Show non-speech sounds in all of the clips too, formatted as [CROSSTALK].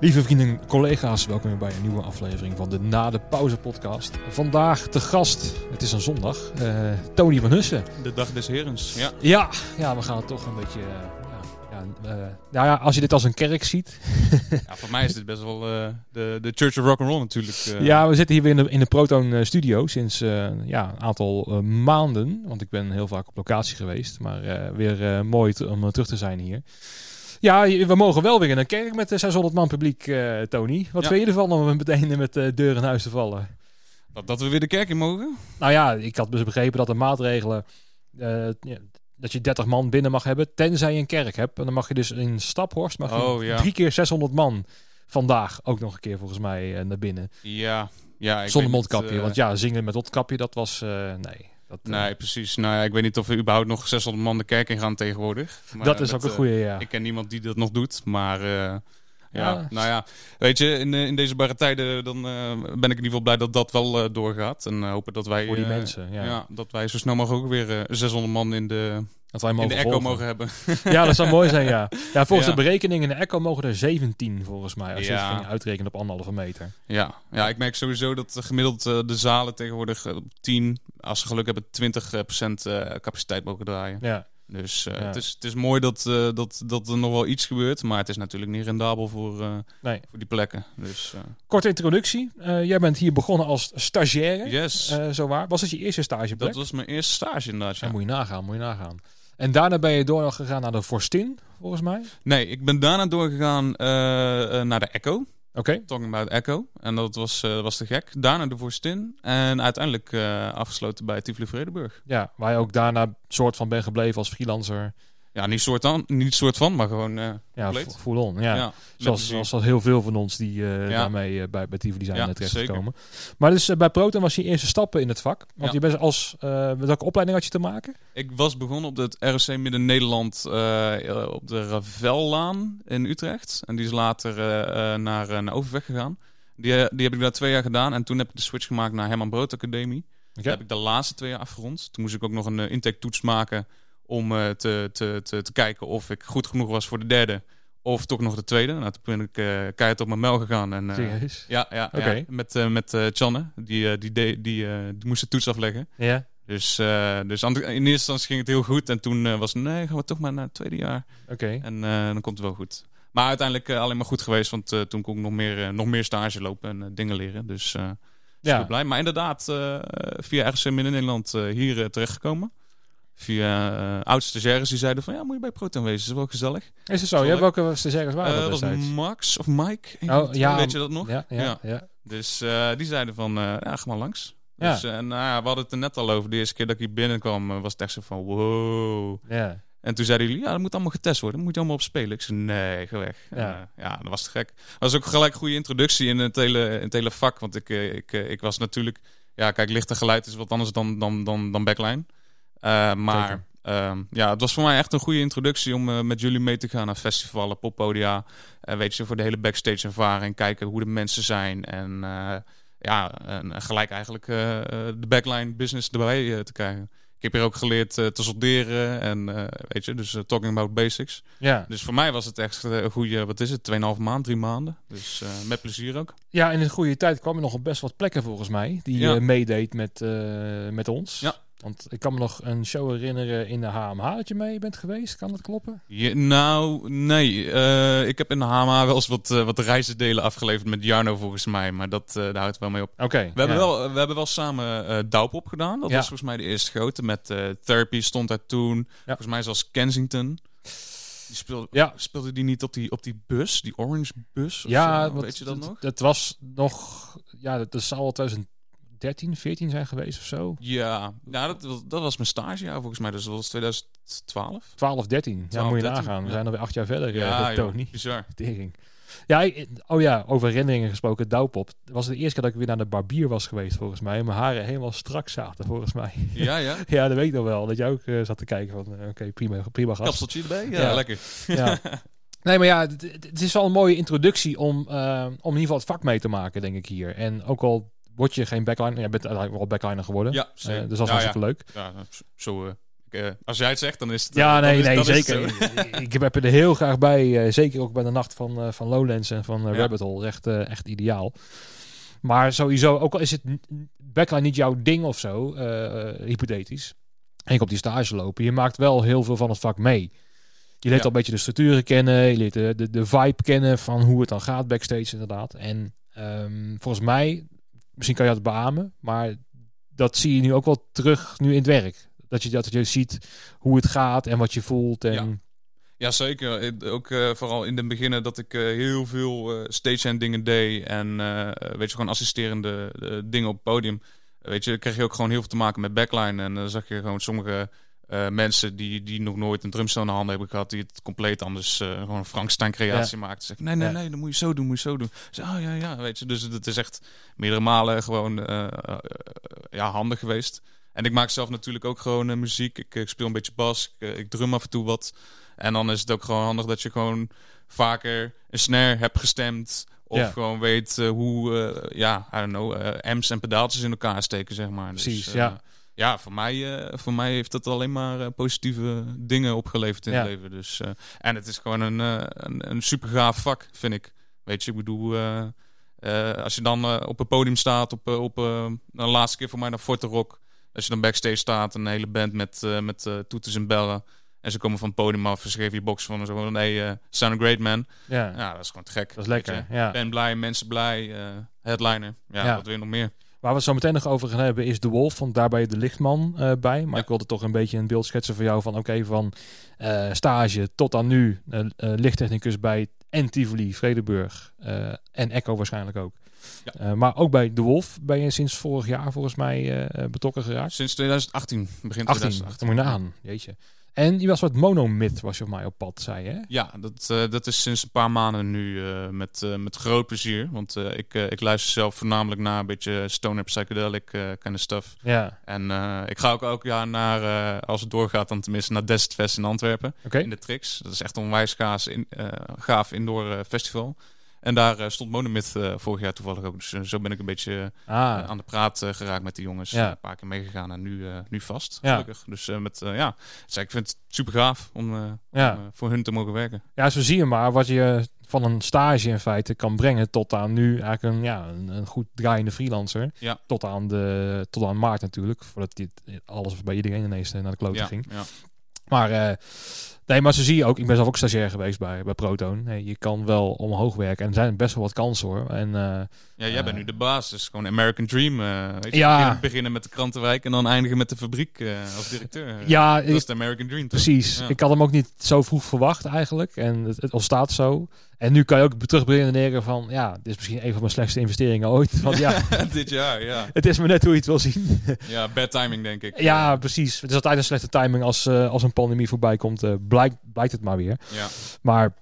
Lieve vrienden, collega's, welkom weer bij een nieuwe aflevering van de Na de Pauze podcast. Vandaag te gast, het is een zondag, eh, Tony van Hussen. De dag des herens, ja. Ja, ja we gaan het toch een beetje... eh, ja, ja, eh, nou ja, als je dit als een kerk ziet. ja voor mij is dit best wel de, de Church of Rock'n'Roll natuurlijk. eh. Ja, we zitten hier weer in de, in de Proton studio sinds ja, een aantal maanden. Want ik ben heel vaak op locatie geweest. Maar weer mooi om terug te zijn hier. Ja, we mogen wel weer in een kerk met eh, 600 man publiek, eh, Tony. Wat Ja. vind je ervan om meteen met de deur in huis te vallen? Dat, dat we weer de kerk in mogen. Nou ja, ik had dus begrepen dat de maatregelen... eh, ja, dat je 30 man binnen mag hebben, tenzij je een kerk hebt. En dan mag je dus in Staphorst mag je Oh, ja. drie keer 600 man vandaag ook nog een keer volgens mij eh, naar binnen. Ja, ja. Ik Zonder niet, mondkapje. eh, want ja, zingen met mondkapje, dat was... eh, nee. Dat, eh, Nee, precies. Nou ja, ik weet niet of we überhaupt nog 600 man de kerk in gaan tegenwoordig. Maar dat is ook een eh, goede, ja. Ik ken niemand die dat nog doet, maar... eh, ja, Ja. nou ja, weet je, in, in deze barre tijden dan ben ik in ieder geval blij dat dat wel doorgaat. En hopen dat wij, Voor die mensen, ja. dat wij zo snel mogelijk ook weer eh, 600 man in de, dat wij in mogen de echo volgen. mogen hebben. [LAUGHS] Ja, dat zou mooi zijn, ja. [LAUGHS] Ja, volgens Ja. de berekeningen in de echo mogen er 17 volgens mij. Als je Ja. het ging uitrekenen op anderhalve meter. Ja, ja, ik merk sowieso dat gemiddeld eh, de zalen tegenwoordig eh, op 10, als ze geluk hebben, 20% eh capaciteit mogen draaien. Ja, Dus Ja. het, is, het is mooi dat, dat, dat er nog wel iets gebeurt, maar het is natuurlijk niet rendabel voor, nee. voor die plekken. Dus Korte introductie. Jij bent hier begonnen als stagiaire. yes, zo waar. Was het je eerste stageplek? dat was mijn eerste stage inderdaad. Ja, Ja. moet je nagaan, moet je nagaan. En daarna ben je door nog gegaan naar de Forstin, volgens mij. Nee, ik ben daarna doorgegaan eh, eh, naar de Echo, Oké. talking about Echo. En dat was, eh, was te gek. Daarna de Vorstin en uiteindelijk afgesloten bij Tivoli Vredenburg. Ja, waar je ook daarna soort van bent gebleven als freelancer. Ja, niet soort, aan, niet soort van, maar gewoon eh Ja, full on. Ja. Zoals, zoals heel veel van ons die eh, Ja. daarmee eh, bij, bij Tivoli zijn Ja, terechtgekomen. Maar dus bij Proton was je eerste stappen in het vak. Want je bent als... met welke opleiding had je te maken? Ik was begonnen op het ROC Midden-Nederland op de Ravellaan in Utrecht. En die is later naar, naar Overweg gegaan. Die, die heb ik daar twee jaar gedaan. En toen heb ik de switch gemaakt naar Herman Brood Academie. Daar heb ik de laatste twee jaar afgerond. Toen moest ik ook nog een uh, intake-toets maken om eh, te, te, te, te kijken of ik goed genoeg was voor de derde. Of toch nog de tweede. Nou, toen ben ik eh keihard op mijn mel gegaan. En, eh, Serieus? ja, ja, Oké. ja, met, met Channe. Die, die, die, die moest de toets afleggen. Ja. Dus, dus in eerste instantie ging het heel goed. En toen was het, nee, gaan we toch maar naar het tweede jaar. Oké. En dan komt het wel goed. Maar uiteindelijk alleen maar goed geweest. Want toen kon ik nog meer, nog meer stage lopen en dingen leren. Dus super Ja. blij. Maar inderdaad, via RC Midden-Nederland hier terechtgekomen. Via eh oudste stagiaires die zeiden van... Ja, moet je bij Proton wezen. Dat is wel gezellig. Is het zo? Zal welke stagiaires waren Eh, dat was destijds? Max of Mike. Oh, ja, Weet je dat nog? Ja, ja, ja. Ja. Dus eh, die zeiden van... eh, ja, ga maar langs. Ja. Dus, eh, nou ja, we hadden het er net al over. De eerste keer dat ik hier binnenkwam eh, was het echt zo van... Wow. ja. En toen zeiden jullie, ja, dat moet allemaal getest worden. Dat moet je allemaal op spelen. Ik zei, nee, ga weg. Ja. Ja, ja dat was te gek. Dat was ook gelijk een goede introductie in het hele, in het hele vak. Want ik, eh, ik, eh, ik was natuurlijk... Ja, kijk, licht en geluid is wat anders dan, dan, dan, dan backline. Eh, maar ehm, ja, het was voor mij echt een goede introductie om eh, met jullie mee te gaan naar festivalen, poppodia. Eh, weet je, voor de hele backstage ervaring. Kijken hoe de mensen zijn. En ja, en gelijk eigenlijk de backline business erbij te krijgen. Ik heb hier ook geleerd te solderen en weet je, dus talking about basics. Ja. Dus voor mij was het echt een goede, wat is het, 2,5 maand, drie maanden. Dus met plezier ook. ja, in een goede tijd kwam je nog op best wat plekken volgens mij. Die Ja. meedeed met, met ons. Ja. Want ik kan me nog een show herinneren in de HMH dat je mee bent geweest. Kan dat kloppen? Je, nou, nee. Eh, ik heb in de HMH wel eens wat, uh, afgeleverd met Jarno volgens mij. Maar dat, eh, daar houdt wel mee op. Oké. We, hebben wel, we hebben wel samen uh, op gedaan. Dat was volgens mij de eerste grote. Met Therapy stond daar toen. Volgens mij zelfs Kensington. Die speelde, speelde die niet op die, op die bus, die orange bus? Ja, weet je dat nog? Het was nog, ja, dat, dat zal 2010 13, 14 zijn geweest of zo. Ja, nou, dat, dat was mijn stagejaar volgens mij. Dus dat was 2012. 12, 13. 12, ja, moet je nagaan. We zijn alweer acht jaar verder. Eh, ja, [LAUGHS] dat niet. Bizar. [LAUGHS] Tering. Ja, oh ja, over herinneringen gesproken, Douwpop. Dat was de eerste keer dat ik weer naar de barbier was geweest, volgens mij. En mijn haren helemaal strak zaten, volgens mij. [LAUGHS] Ja, ja. ja, dat weet ik nog wel. Dat jij ook eh, zat te kijken van, eh, oké, prima, prima gast. Kapseltje erbij? Ja, lekker. Ja. Nee, maar ja, het, is wel een mooie introductie om, om in ieder geval het vak mee te maken, denk ik hier. En ook al word je geen backliner, jij bent uiteindelijk wel backliner geworden. Ja, Eh, dus dat is hartstikke leuk. Ja, zo, eh, ik uh, als jij het zegt, dan is het... Ja, nee, is, nee, zeker. [LAUGHS] ik heb er heel graag bij. zeker ook bij de nacht van, van Lowlands en van. Rabbit Hole. Echt, echt ideaal. Maar sowieso, ook al is het backline niet jouw ding of zo, hypothetisch. En ik op die stage lopen, je maakt wel heel veel van het vak mee. Je leert al een beetje de structuren kennen, je leert de, de, de vibe kennen van hoe het dan gaat backstage inderdaad. En um, volgens mij, misschien kan je dat beamen, maar dat zie je nu ook wel terug nu in het werk. Dat je, dat je ziet hoe het gaat en wat je voelt. En... Ja. Zeker. Ook uh, vooral in het begin dat ik uh, heel veel uh, stage dingen deed. En weet je, gewoon assisterende dingen op het podium. Weet je, kreeg je ook gewoon heel veel te maken met backline. En dan zag je gewoon sommige uh, mensen die, die nog nooit een drumstel in de handen hebben gehad, die het compleet anders uh, gewoon een Frankenstein creatie ja. maakt. Zeg, nee, nee, nee, dan moet je zo doen, moet je zo doen. Oh ja, ja, weet je. Dus het is echt meerdere malen gewoon uh, ja, handig geweest. En ik maak zelf natuurlijk ook gewoon muziek. Ik, ik, speel een beetje bas, ik, ik, drum af en toe wat. En dan is het ook gewoon handig dat je gewoon vaker een snare hebt gestemd. Of ja. gewoon weet hoe, ja, I don't know, amps en pedaaltjes in elkaar steken, zeg maar. Dus, Precies, ja ja, voor mij, uh, voor mij heeft dat alleen maar uh, positieve dingen opgeleverd in het leven. Dus, uh, en het is gewoon een, een, een super gaaf vak, vind ik. Weet je, ik bedoel, als je dan op een podium staat, op, op een laatste keer voor mij naar Forte Rock. Als je dan backstage staat, een hele band met, met toeters en bellen. En ze komen van het podium af en ze geven je box van zo van, nee, uh, sound a great man. Ja. ja, dat is gewoon te gek. Dat is lekker, ja. Ben blij, mensen blij, headliner. Ja, ja, wat wil je nog meer? Waar we het zo meteen nog over gaan hebben is De Wolf, want daarbij de lichtman uh, bij. Maar ik wilde toch een beetje een beeld schetsen voor jou van oké, van uh, stage tot aan nu uh, lichttechnicus bij en Tivoli, Vredeburg en Echo waarschijnlijk ook. Ja. maar ook bij De Wolf ben je sinds vorig jaar volgens mij betrokken geraakt. Sinds 2018, begin 18, 2018. Moet je aan, jeetje. En je was wat monomit, was je op mij op pad, zei je? Ja, dat, uh, dat is sinds een paar maanden nu uh, met, uh, met groot plezier. Want ik, ik luister zelf voornamelijk naar een beetje stoner psychedelic kind of stuff. Ja. En ik ga ook elk jaar naar, als het doorgaat dan tenminste, naar Desert Fest in Antwerpen. Okay. In de Trix. Dat is echt een onwijs gaaf, in, gaaf indoor festival. En daar uh, stond Monomyth uh, vorig jaar toevallig ook. Dus uh, zo ben ik een beetje ah. aan de praat geraakt met die jongens. Ja. een paar keer meegegaan en nu, nu vast, ja. gelukkig. Dus met, ja, dus ik vind het super gaaf om, ja. om voor hun te mogen werken. Ja, zo zie je maar wat je van een stage in feite kan brengen tot aan nu eigenlijk een, ja, een, een goed draaiende freelancer. Ja. Tot, aan de, tot aan maart natuurlijk, voordat dit alles bij iedereen ineens naar de klote ja. ging. Ja. Maar... Nee, maar zo zie je ook. Ik ben zelf ook stagiair geweest bij, bij Proton. Nee, je kan wel omhoog werken. En er zijn best wel wat kansen hoor. En, uh, ja, jij bent uh, nu de baas. Dus gewoon American Dream. Weet je? Ja. Beginnen, beginnen met de krantenwijk en dan eindigen met de fabriek als directeur. [LAUGHS] Ja, dat is de American Dream. Toch? Precies. Ja. Ik had hem ook niet zo vroeg verwacht eigenlijk. En het, het ontstaat zo. En nu kan je ook terugbrengen van, ja, dit is misschien een van mijn slechtste investeringen ooit. [LAUGHS] Want ja, [LAUGHS] dit jaar, ja. [LAUGHS] Het is maar net hoe je het wil zien. ja, bad timing denk ik. Ja, precies. Het is altijd een slechte timing als, uh, als een pandemie voorbij komt. Uh, blijkt, blijkt het maar weer. Ja. Maar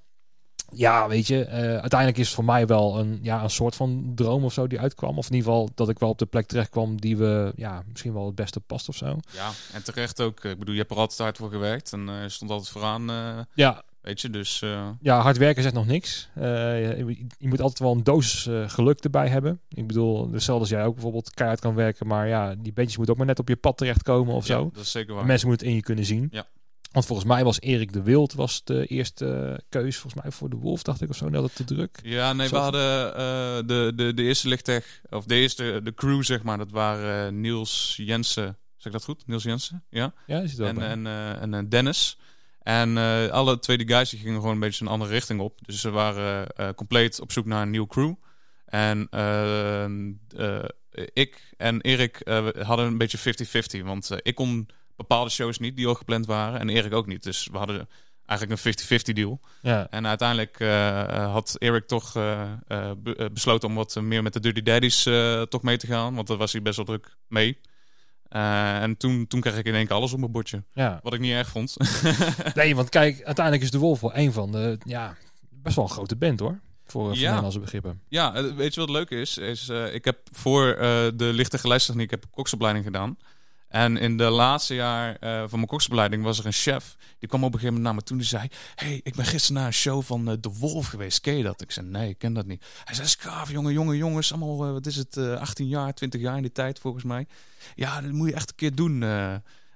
ja, weet je, uh, uiteindelijk is het voor mij wel een, ja, een soort van droom of zo die uitkwam. Of in ieder geval dat ik wel op de plek terecht kwam die we ja, misschien wel het beste past of zo. Ja, en terecht ook. Ik bedoel, je hebt er altijd hard voor gewerkt en uh, stond altijd vooraan. Uh, ja. Weet je, dus... Uh... Ja, hard werken zegt nog niks. Uh, je, je, moet altijd wel een dosis uh, geluk erbij hebben. Ik bedoel, hetzelfde als jij ook bijvoorbeeld keihard kan werken. Maar ja, die bandjes moeten ook maar net op je pad terechtkomen of ja, zo. dat is zeker waar. En mensen moeten het in je kunnen zien. Ja. Want volgens mij was Erik de Wild was de eerste keus volgens mij voor de Wolf, dacht ik of zo. Dat het te druk. Ja, nee, Zo we hadden de, de, de eerste lichttech, of de eerste de crew zeg maar, dat waren Niels Jensen. Zeg ik dat goed? Niels Jensen? Ja. Ja, is het wel en, en, en Dennis. En uh, alle tweede guys die gingen gewoon een beetje een andere richting op. Dus ze waren uh, compleet op zoek naar een nieuwe crew. En uh, ik en Erik hadden een beetje 50-50. Want ik kon bepaalde shows niet die al gepland waren. En Erik ook niet. Dus we hadden eigenlijk een 50-50 deal. Ja. En uiteindelijk had Erik toch be besloten om wat meer met de Dirty Daddies toch mee te gaan. Want daar was hij best wel druk mee. Uh, en toen, toen kreeg ik in één keer alles op mijn bordje. Ja. Wat ik niet erg vond. [LAUGHS] nee, want kijk, uiteindelijk is de Wolf wel een van de, ja, best wel een grote band hoor. Voor, voor ja. Nederlandse begrippen. Ja, weet je wat leuk is? is uh, ik heb voor uh, de lichte geluidstechniek heb ik koksopleiding gedaan. En in de laatste jaar uh, van mijn koksopleiding was er een chef. Die kwam op een gegeven moment naar me toe. Die zei: Hey, ik ben gisteren naar een show van uh, De Wolf geweest. Ken je dat? Ik zei: Nee, ik ken dat niet. Hij zei: Skaaf, jongen, jonge jongens. Allemaal, uh, wat is het, 18 jaar, 20 jaar in die tijd volgens mij. Ja, dat moet je echt een keer doen.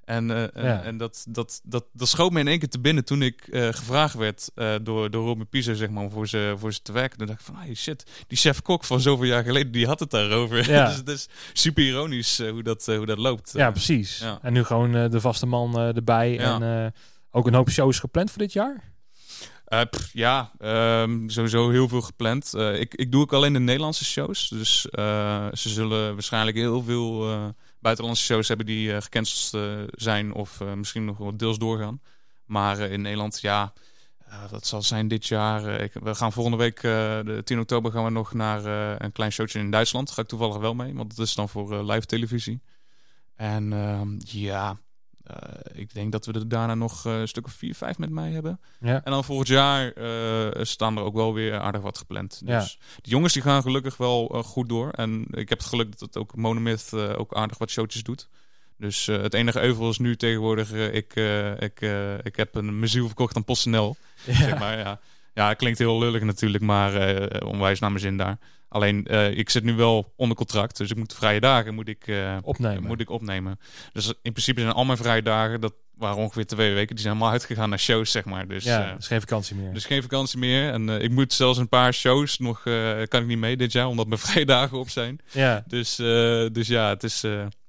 En, eh, en, Ja. en dat, dat, dat, dat schoot me in één keer te binnen toen ik eh, gevraagd werd eh, door, door Robin Piezer, zeg maar, om voor ze, voor ze te werken. Toen dacht ik van, hey, shit, die chef-kok van zoveel jaar geleden, die had het daarover. Ja. [LAUGHS] dus het is super ironisch hoe, dat, hoe dat loopt. Ja, precies. ja. En nu gewoon de vaste man erbij. Ja. En ook een hoop shows gepland voor dit jaar. Pff, ja, ehm, sowieso heel veel gepland. Ik, ik doe ook alleen de Nederlandse shows. Dus ze zullen waarschijnlijk heel veel buitenlandse shows hebben die eh, gecanceld eh, zijn of eh, misschien nog wel deels doorgaan. Maar in Nederland, ja, dat zal zijn dit jaar. ik, we gaan volgende week, de 10 oktober, gaan we nog naar een klein showtje in Duitsland. Ga ik toevallig wel mee, want dat is dan voor live televisie. En ehm, ja, ik denk dat we er daarna nog eh, een stuk of vier, vijf met mij hebben. Ja. En dan volgend jaar eh, staan er ook wel weer aardig wat gepland. Ja. Dus de jongens die gaan gelukkig wel eh, goed door. En ik heb het geluk dat het ook Monomyth eh, ook aardig wat showtjes doet. Dus eh, het enige euvel is nu tegenwoordig, eh, ik, eh, ik, eh, ik heb een mijn ziel verkocht aan PostNL. Zeg maar, ja. ja, klinkt heel lullig natuurlijk, maar eh, onwijs naar mijn zin daar. Alleen, eh, ik zit nu wel onder contract, dus ik moet vrije dagen moet ik, eh, Opnemen. moet ik opnemen. Dus in principe zijn al mijn vrije dagen, dat waren ongeveer twee weken, die zijn allemaal uitgegaan naar shows, zeg maar. Dus, ja, eh, dus geen vakantie meer. dus geen vakantie meer. En ik moet zelfs een paar shows nog, kan ik niet mee dit jaar, omdat mijn [LAUGHS] vrije dagen op zijn. ja. Dus, dus ja, het is,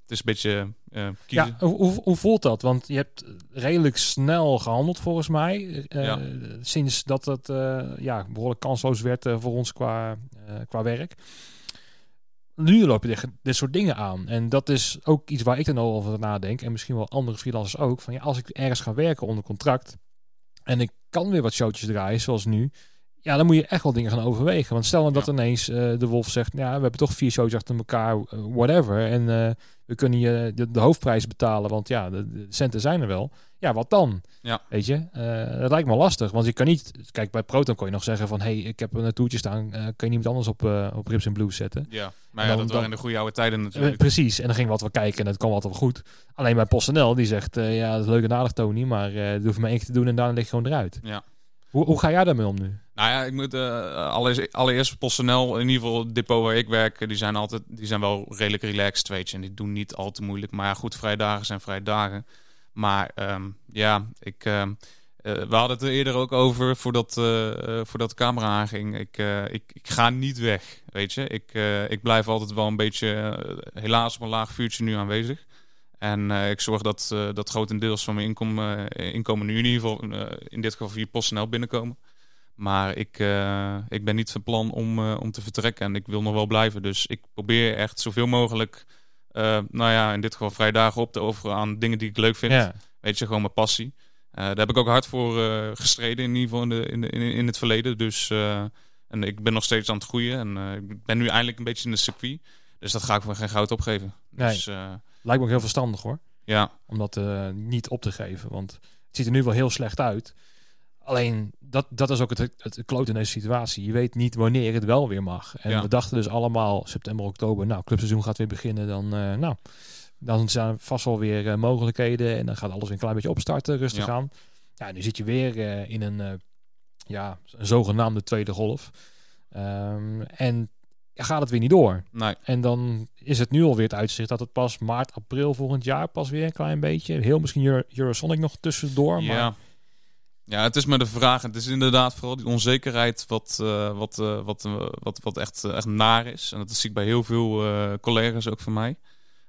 het is een beetje eh kiezen. Ja, hoe, hoe, voelt dat? Want je hebt redelijk snel gehandeld volgens mij. eh, Ja. Sinds dat het eh, ja, behoorlijk kansloos werd voor ons qua, qua werk. Nu loop je dit soort dingen aan. En dat is ook iets waar ik dan over nadenk. En misschien wel andere freelancers ook. Van ja, als ik ergens ga werken onder contract. En ik kan weer wat showtjes draaien, zoals nu. Ja, dan moet je echt wel dingen gaan overwegen. Want stel nou dat Ja. ineens eh, de Wolf zegt... Ja, we hebben toch vier shows achter elkaar, eh, whatever. En eh, we kunnen je de, de hoofdprijs betalen, want ja, de, de centen zijn er wel. Ja, wat dan? Ja. Weet je, Eh, dat lijkt me lastig, want je kan niet... Kijk, bij Proton kon je nog zeggen van... hey, ik heb een toertje staan, kan je niemand anders op, op Rips en Blues zetten? Ja, maar ja, dan- dat waren in de goede oude tijden natuurlijk. precies, en dan ging wat wel kijken en het kwam altijd wel goed. Alleen bij PostNL, die zegt... ja, dat is leuk en aardig, Tony, maar dat hoef maar één keer te doen en daarna lig je gewoon eruit. Ja. Hoe, hoe ga jij daarmee om nu? Nou ja, ik moet eh, allereerst, allereerst PostNL, in ieder geval het depot waar ik werk, die zijn altijd, die zijn wel redelijk relaxed, weet je. En die doen niet al te moeilijk. Maar ja, goed, vrije dagen zijn vrije dagen. Maar ehm, ja, ik, ehm, eh, we hadden het er eerder ook over voordat, eh, eh, voordat de camera aanging. Ik, eh, ik, ik ga niet weg, weet je. Ik, eh, ik blijf altijd wel een beetje, eh, helaas op laag vuurtje nu aanwezig. En eh, ik zorg dat, eh, dat grotendeels van mijn inkomen, eh, inkomen nu in ieder geval, in dit geval via PostNL binnenkomen. Maar ik, ik ben niet van plan om, om te vertrekken en ik wil nog wel blijven. Dus ik probeer echt zoveel mogelijk, nou ja, in dit geval vrije dagen op te offeren aan dingen die ik leuk vind. Ja, Weet je, gewoon mijn passie. Daar heb ik ook hard voor gestreden, in ieder geval in, de, in, de, in, het verleden. Dus, en ik ben nog steeds aan het groeien en ik ben nu eindelijk een beetje in de circuit. Dus dat ga ik voor geen goud opgeven. Nee. Dus lijkt me ook heel verstandig hoor. ja, om dat eh, niet op te geven. Want het ziet er nu wel heel slecht uit. Alleen, dat, dat is ook het, het kloot in deze situatie. Je weet niet wanneer het wel weer mag. En Ja. we dachten dus allemaal september, oktober, nou, clubseizoen gaat weer beginnen. Dan, eh, nou, dan zijn er vast wel weer eh, mogelijkheden. En dan gaat alles weer een klein beetje opstarten, rustig Ja. aan. Ja, nu zit je weer in een, ja, een zogenaamde tweede golf. Ehm, en gaat het weer niet door. nee. En dan is het nu alweer het uitzicht dat het pas maart, april volgend jaar pas weer een klein beetje. Heel misschien Euro- Eurosonic nog tussendoor. Maar Ja. ja, het is maar de vraag. Het is inderdaad vooral die onzekerheid wat, eh, wat, eh, wat, eh, wat, wat echt, echt naar is. En dat zie ik bij heel veel collega's ook van mij.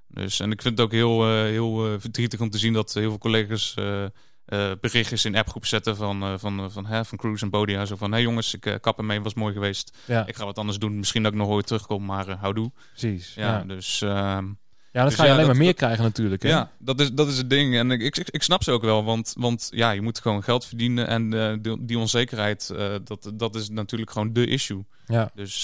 Dus, en ik vind het ook heel, heel verdrietig om te zien dat heel veel collega's eh, berichtjes in appgroep zetten van, eh, van, eh, van, hè, van Cruise en Bodia. Zo van, hé hey jongens, ik eh, kap ermee, was mooi geweest. ja, Ik ga wat anders doen. Misschien dat ik nog ooit terugkom, maar uh, houdoe. precies. Ja, Ja, dus... ehm, ja dat dus ga je ja, alleen dat- maar meer krijgen natuurlijk. Hè? ja, dat is, dat is het ding. En ik, ik, ik snap ze ook wel, want, want ja, je moet gewoon geld verdienen. En die, die onzekerheid, dat, dat is natuurlijk gewoon de issue. ja. Dus,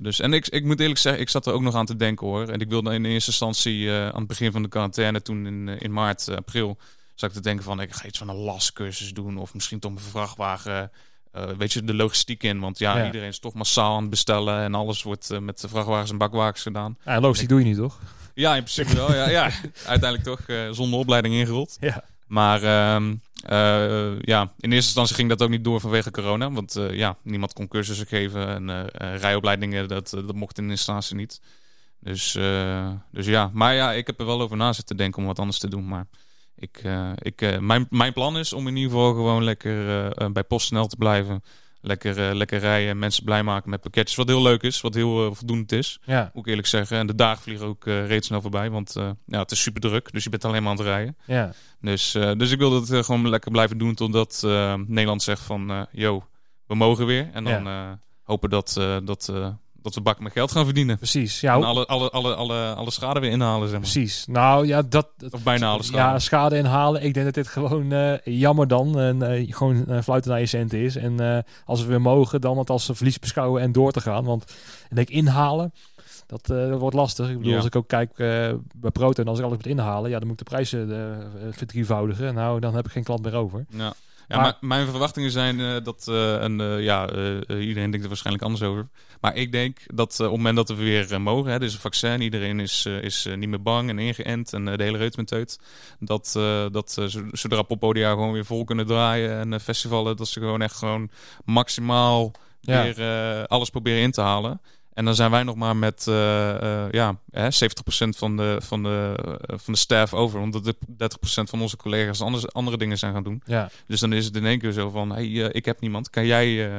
dus, en ik, ik moet eerlijk zeggen, ik zat er ook nog aan te denken hoor. En ik wilde in eerste instantie aan het begin van de quarantaine, toen in, in maart, april, zat ik te denken van ik ga iets van een lascursus doen. Of misschien toch een vrachtwagen. eh, weet je, de logistiek in. Want ja, Ja. iedereen is toch massaal aan het bestellen. En alles wordt eh, met de vrachtwagens en bakwagens gedaan. Ja, logistiek doe je niet, toch? Ja, in principe wel. Ja, ja. [LAUGHS] Uiteindelijk toch eh, zonder opleiding ingerold. Ja. Maar ehm, eh, ja, in eerste instantie ging dat ook niet door vanwege corona. Want ja, niemand kon cursussen geven. En rijopleidingen, dat, dat mocht in eerste instantie niet. Dus, dus ja, maar ja, ik heb er wel over na zitten denken om wat anders te doen. Maar ik, eh, ik, eh, mijn, mijn plan is om in ieder geval gewoon lekker eh, bij PostNL te blijven. Lekker, lekker rijden, mensen blij maken met pakketjes. Wat heel leuk is, wat heel voldoend is. Ja, Moet ik eerlijk zeggen. En de dagen vliegen ook reeds snel voorbij. Want ja, het is super druk. Dus je bent alleen maar aan het rijden. ja. Dus, dus ik wil dat gewoon lekker blijven doen. Totdat Nederland zegt van... yo, we mogen weer. En dan hopen dat, dat, dat we bakken met geld gaan verdienen. precies. Ja, En alle, alle, alle, alle, alle schade weer inhalen, zeg maar. precies. Nou ja, dat, Of bijna alle schade. Ja, schade inhalen. Ik denk dat dit gewoon eh, jammer dan. En, eh, gewoon eh, fluiten naar je centen is. En als we weer mogen, dan het als een verlies beschouwen en door te gaan. Want ik denk inhalen, dat, dat wordt lastig. Ik bedoel, Ja. als ik ook kijk bij Proton, als ik alles moet inhalen, ja, dan moet ik de prijzen verdrievoudigen. Nou, dan heb ik geen klant meer over. Ja. Ja, Maar- mijn verwachtingen zijn eh, dat, eh, en eh, ja, iedereen denkt er waarschijnlijk anders over. Maar ik denk dat op het moment dat we weer mogen, hè, dus een vaccin, iedereen is, is niet meer bang en ingeënt en de hele reut met teut. Dat, dat zo- zodra poppodia gewoon weer vol kunnen draaien en festivalen, dat ze gewoon echt gewoon maximaal Ja. weer alles proberen in te halen. En dan zijn wij nog maar met eh, eh, ja, hè, 70% van de, van, de, eh, van de staff over. Omdat de 30% van onze collega's anders, andere dingen zijn gaan doen. Ja, Dus dan is het in één keer zo van, hey, ik heb niemand, kan jij...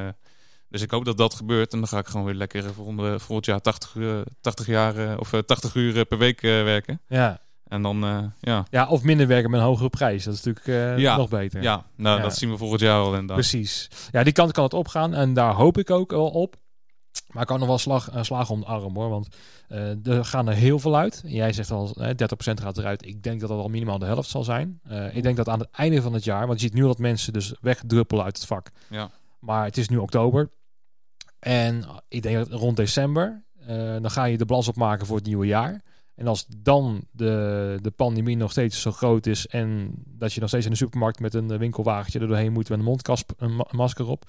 Dus ik hoop dat dat gebeurt en dan ga ik gewoon weer lekker volgende, volgend jaar 80, uur, 80 jaar of eh, 80 uur per week werken. ja. En dan, ja, ja, of minder werken met een hogere prijs. Dat is natuurlijk Ja. nog beter. ja. nou Ja. dat zien we volgend jaar al inderdaad. Precies. Ja, die kant kan het opgaan en daar hoop ik ook wel op. Maar ik kan nog wel slag, een slag om de arm hoor. Want eh, er gaan er heel veel uit. Jij zegt al, eh, 30% gaat eruit. Ik denk dat dat al minimaal de helft zal zijn. Eh, ik denk dat aan het einde van het jaar, want je ziet nu dat mensen dus wegdruppelen uit het vak. Ja. Maar het is nu oktober. En ik denk dat rond december, dan ga je de balans opmaken voor het nieuwe jaar. En als dan de, de pandemie nog steeds zo groot is en dat je nog steeds in de supermarkt met een winkelwagentje er doorheen moet met een mondkast, een ma- masker op.